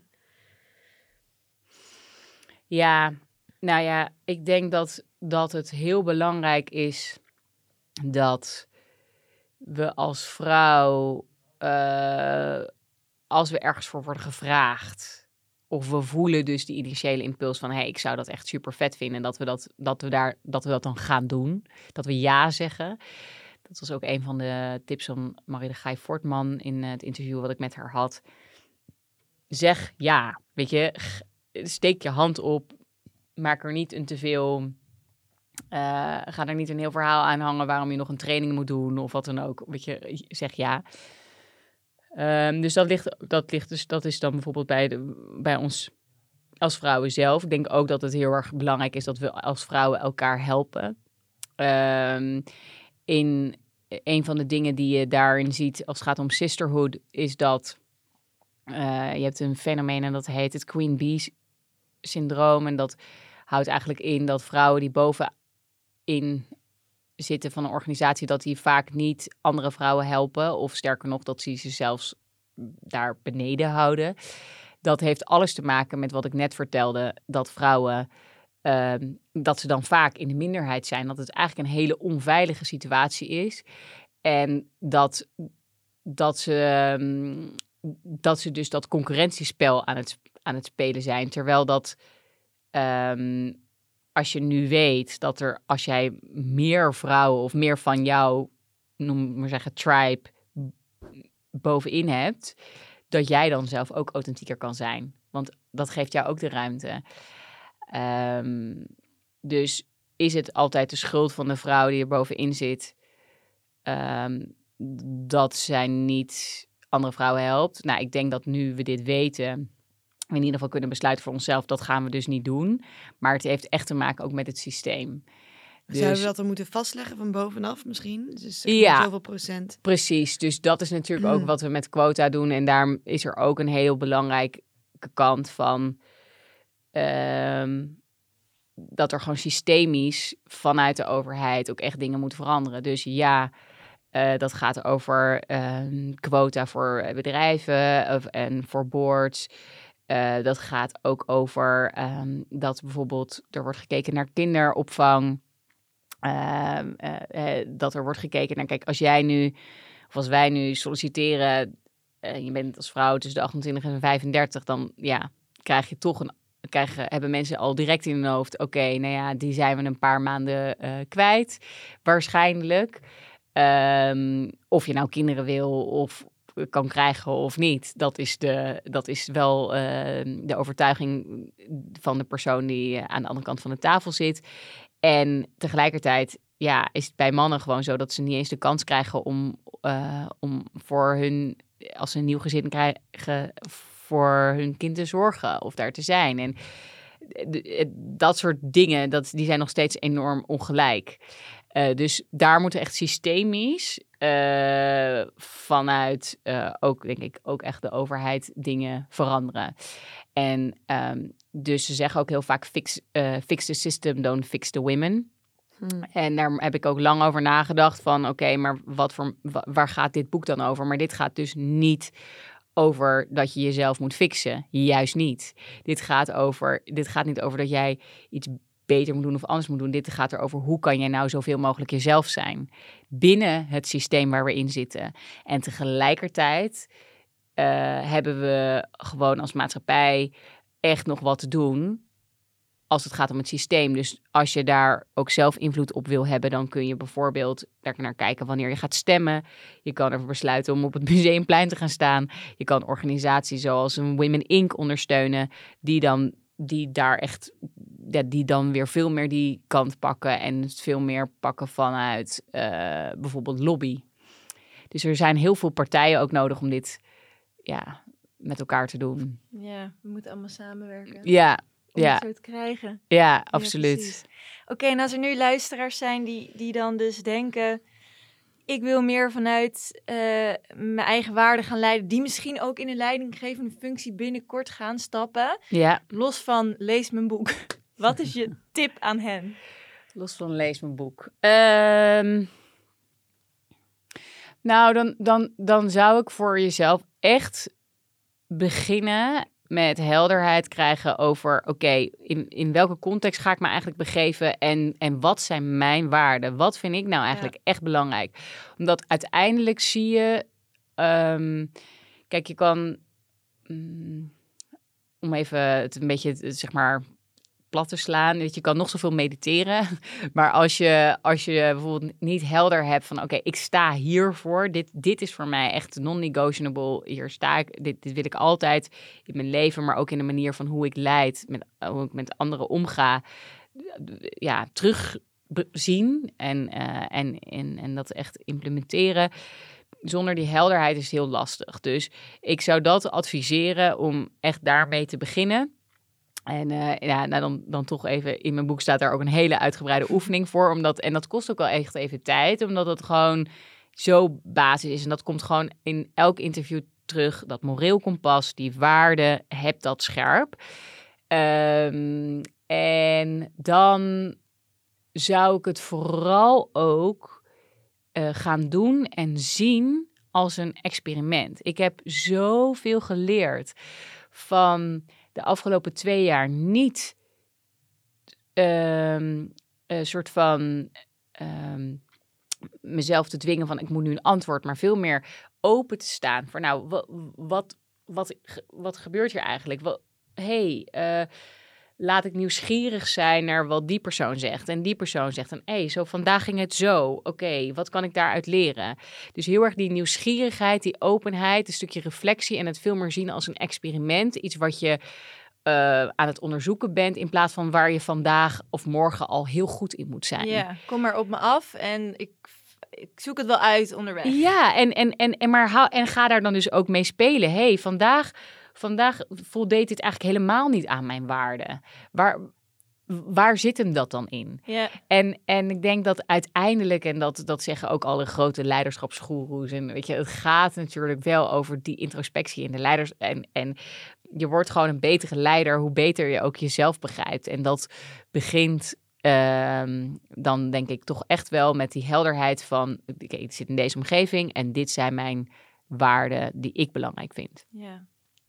Ja, nou ja, ik denk dat, dat het heel belangrijk is dat we als vrouw, uh, als we ergens voor worden gevraagd, of we voelen dus die initiële impuls van, hé, hey, ik zou dat echt super vet vinden, dat we dat, dat we daar, dat we dat dan gaan doen, dat we ja zeggen. Dat was ook een van de tips van Marie de Gij Fortman in het interview wat ik met haar had. Zeg ja, weet je, steek je hand op, maak er niet een te veel. Uh, ga er niet een heel verhaal aan hangen waarom je nog een training moet doen of wat dan ook. Weet je, zeg ja. Um, dus dat ligt, dat ligt dus, dat is dan bijvoorbeeld bij, de, bij ons als vrouwen zelf. Ik denk ook dat het heel erg belangrijk is dat we als vrouwen elkaar helpen. Um, in een van de dingen die je daarin ziet als het gaat om sisterhood, is dat uh, je hebt een fenomeen en dat heet het Queen Bee syndroom. En dat houdt eigenlijk in dat vrouwen die bovenin zitten van een organisatie, dat die vaak niet andere vrouwen helpen. Of sterker nog, dat ze ze zelfs daar beneden houden. Dat heeft alles te maken met wat ik net vertelde, dat vrouwen. Ehm, dat ze dan vaak in de minderheid zijn. Dat het eigenlijk een hele onveilige situatie is. En dat, dat, ze, ehm, dat ze dus dat concurrentiespel aan het, aan het spelen zijn. Terwijl dat Ehm, als je nu weet dat er, als jij meer vrouwen of meer van jou, noem maar zeggen, tribe bovenin hebt, dat jij dan zelf ook authentieker kan zijn. Want dat geeft jou ook de ruimte. Ehm, dus is het altijd de schuld van de vrouw die er bovenin zit ehm, dat zij niet andere vrouwen helpt? Nou, ik denk dat nu we dit weten, in ieder geval kunnen besluiten voor onszelf, dat gaan we dus niet doen. Maar het heeft echt te maken ook met het systeem. Dus, Zouden we dat dan moeten vastleggen van bovenaf misschien? Dus ja, zoveel procent. Precies, dus dat is natuurlijk ook mm. wat we met quota doen. En daar is er ook een heel belangrijke kant van... Ehm, dat er gewoon systemisch vanuit de overheid ook echt dingen moeten veranderen. Dus ja, uh, dat gaat over uh, quota voor bedrijven of, en voor boards. Uh, dat gaat ook over um, dat bijvoorbeeld er wordt gekeken naar kinderopvang. Uh, uh, dat er wordt gekeken naar, kijk, als jij nu, of als wij nu solliciteren, je bent als vrouw tussen de 28 en 35, dan ja, krijg je toch een, krijgen, hebben mensen al direct in hun hoofd, oké, nou ja, die zijn we een paar maanden kwijt, waarschijnlijk. Um, of je nou kinderen wil of, kan krijgen of niet. Dat is, de, dat is wel uh, de overtuiging van de persoon die aan de andere kant van de tafel zit. En tegelijkertijd ja, is het bij mannen gewoon zo dat ze niet eens de kans krijgen om, uh, om voor hun, als ze een nieuw gezin krijgen, voor hun kind te zorgen of daar te zijn. En dat soort dingen, dat, die zijn nog steeds enorm ongelijk. Dus daar moeten echt systemisch uh, vanuit uh, ook, denk ik, ook echt de overheid dingen veranderen. En um, dus ze zeggen ook heel vaak: fix, fix the system, don't fix the women. Hmm. En daar heb ik ook lang over nagedacht van oké, maar wat voor, waar gaat dit boek dan over? Maar dit gaat dus niet over dat je jezelf moet fixen. Juist niet. Dit gaat, over, dit gaat niet over dat jij iets beter moet doen of anders moet doen. Dit gaat erover hoe kan jij nou zoveel mogelijk jezelf zijn binnen het systeem waar we in zitten. En tegelijkertijd uh, hebben we gewoon als maatschappij echt nog wat te doen als het gaat om het systeem. Dus als je daar ook zelf invloed op wil hebben, dan kun je bijvoorbeeld daar naar kijken wanneer je gaat stemmen. Je kan ervoor besluiten om op het museumplein te gaan staan. Je kan organisaties zoals een Women Inc. ondersteunen, die dan die daar echt, ja, die dan weer veel meer die kant pakken en het veel meer pakken vanuit uh, bijvoorbeeld lobby. Dus er zijn heel veel partijen ook nodig om dit ja, met elkaar te doen. Ja, we moeten allemaal samenwerken. Ja, om ja. het zo te krijgen. Ja, absoluut. Oké, en als er nu luisteraars zijn die, die dan dus denken... ik wil meer vanuit uh, mijn eigen waarden gaan leiden... die misschien ook in een leidinggevende functie binnenkort gaan stappen. Ja. Los van lees mijn boek. Wat is je tip aan hen? Los van lees mijn boek. Um, nou, dan, dan, dan zou ik voor jezelf echt beginnen met helderheid krijgen over, oké, in, in welke context ga ik me eigenlijk begeven en, en wat zijn mijn waarden? Wat vind ik nou eigenlijk echt belangrijk? Omdat uiteindelijk zie je, um, kijk, je kan, um, om even het een beetje, zeg maar, plat te slaan. Weet je, kan nog zoveel mediteren. Maar als je, als je bijvoorbeeld niet helder hebt van oké, ik sta hiervoor. Dit, dit is voor mij echt non-negotiable. Hier sta ik. Dit, dit wil ik altijd in mijn leven, maar ook in de manier van hoe ik leid, met, hoe ik met anderen omga. Ja, terugzien en, uh, en, en, en dat echt implementeren zonder die helderheid is het heel lastig. Dus ik zou dat adviseren om echt daarmee te beginnen. En uh, ja, nou dan, dan toch even, in mijn boek staat daar ook een hele uitgebreide oefening voor. Omdat, en dat kost ook wel echt even tijd, omdat het gewoon zo basis is. En dat komt gewoon in elk interview terug. Dat moreel kompas, die waarde, heb dat scherp. Um, en dan zou ik het vooral ook uh, gaan doen en zien als een experiment. Ik heb zoveel geleerd van de afgelopen twee jaar niet um, een soort van um, mezelf te dwingen van ik moet nu een antwoord, maar veel meer open te staan voor nou, wat, wat, wat, wat gebeurt hier eigenlijk? Wat, hey, uh, laat ik nieuwsgierig zijn naar wat die persoon zegt. En die persoon zegt dan, hé, hey, zo vandaag ging het zo. Oké, okay, wat kan ik daaruit leren? Dus heel erg die nieuwsgierigheid, die openheid, een stukje reflectie en het veel meer zien als een experiment. Iets wat je uh, aan het onderzoeken bent, in plaats van waar je vandaag of morgen al heel goed in moet zijn. Ja, kom maar op me af en ik ik zoek het wel uit onderweg. Ja, en, en, en, en, maar hou, en ga daar dan dus ook mee spelen. hey, vandaag vandaag voldeed dit eigenlijk helemaal niet aan mijn waarden. Waar, waar zit hem dat dan in? Ja. En, en ik denk dat uiteindelijk, en dat, dat zeggen ook alle grote leiderschapsgoeroes, en weet je, het gaat natuurlijk wel over die introspectie in de leiders. En, en je wordt gewoon een betere leider, hoe beter je ook jezelf begrijpt. En dat begint uh, dan denk ik toch echt wel met die helderheid van, okay, ik zit in deze omgeving en dit zijn mijn waarden die ik belangrijk vind. Ja.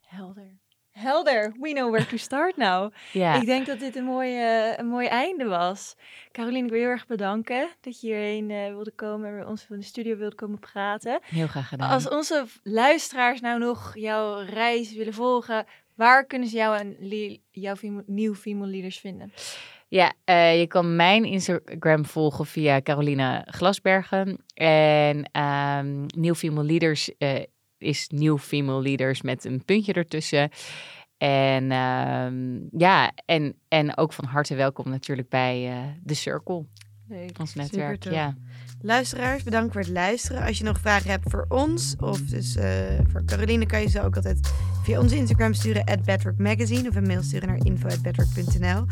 Helder. Helder. We know where to start now. Ja. Ik denk dat dit een mooi, uh, een mooi einde was. Caroline, ik wil je heel erg bedanken dat je hierheen uh, wilde komen en bij ons van de studio wilde komen praten. Heel graag gedaan. Als onze luisteraars nou nog jouw reis willen volgen, waar kunnen ze jou en jouw nieuw Female Leaders vinden? Ja, uh, je kan mijn Instagram volgen via Caroline Glasbergen. En um, Nieuw Female Leaders uh, is Nieuw Female Leaders met een puntje ertussen. En um, ja, en, en ook van harte welkom natuurlijk bij uh, The Circle. Leuk. Ons netwerk, ja. Luisteraars, bedankt voor het luisteren. Als je nog vragen hebt voor ons of dus uh, voor Caroline, kan je ze ook altijd via onze Instagram sturen, at Bedrock Magazine, of een mail sturen naar info.bedrock.nl.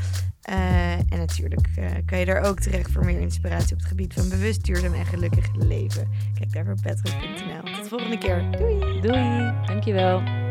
Uh, en natuurlijk uh, kan je daar ook terecht voor meer inspiratie op het gebied van bewust, duurzaam en gelukkig leven. Kijk daar voor bedrock.nl. Tot de volgende keer. Doei! Doei! Dankjewel.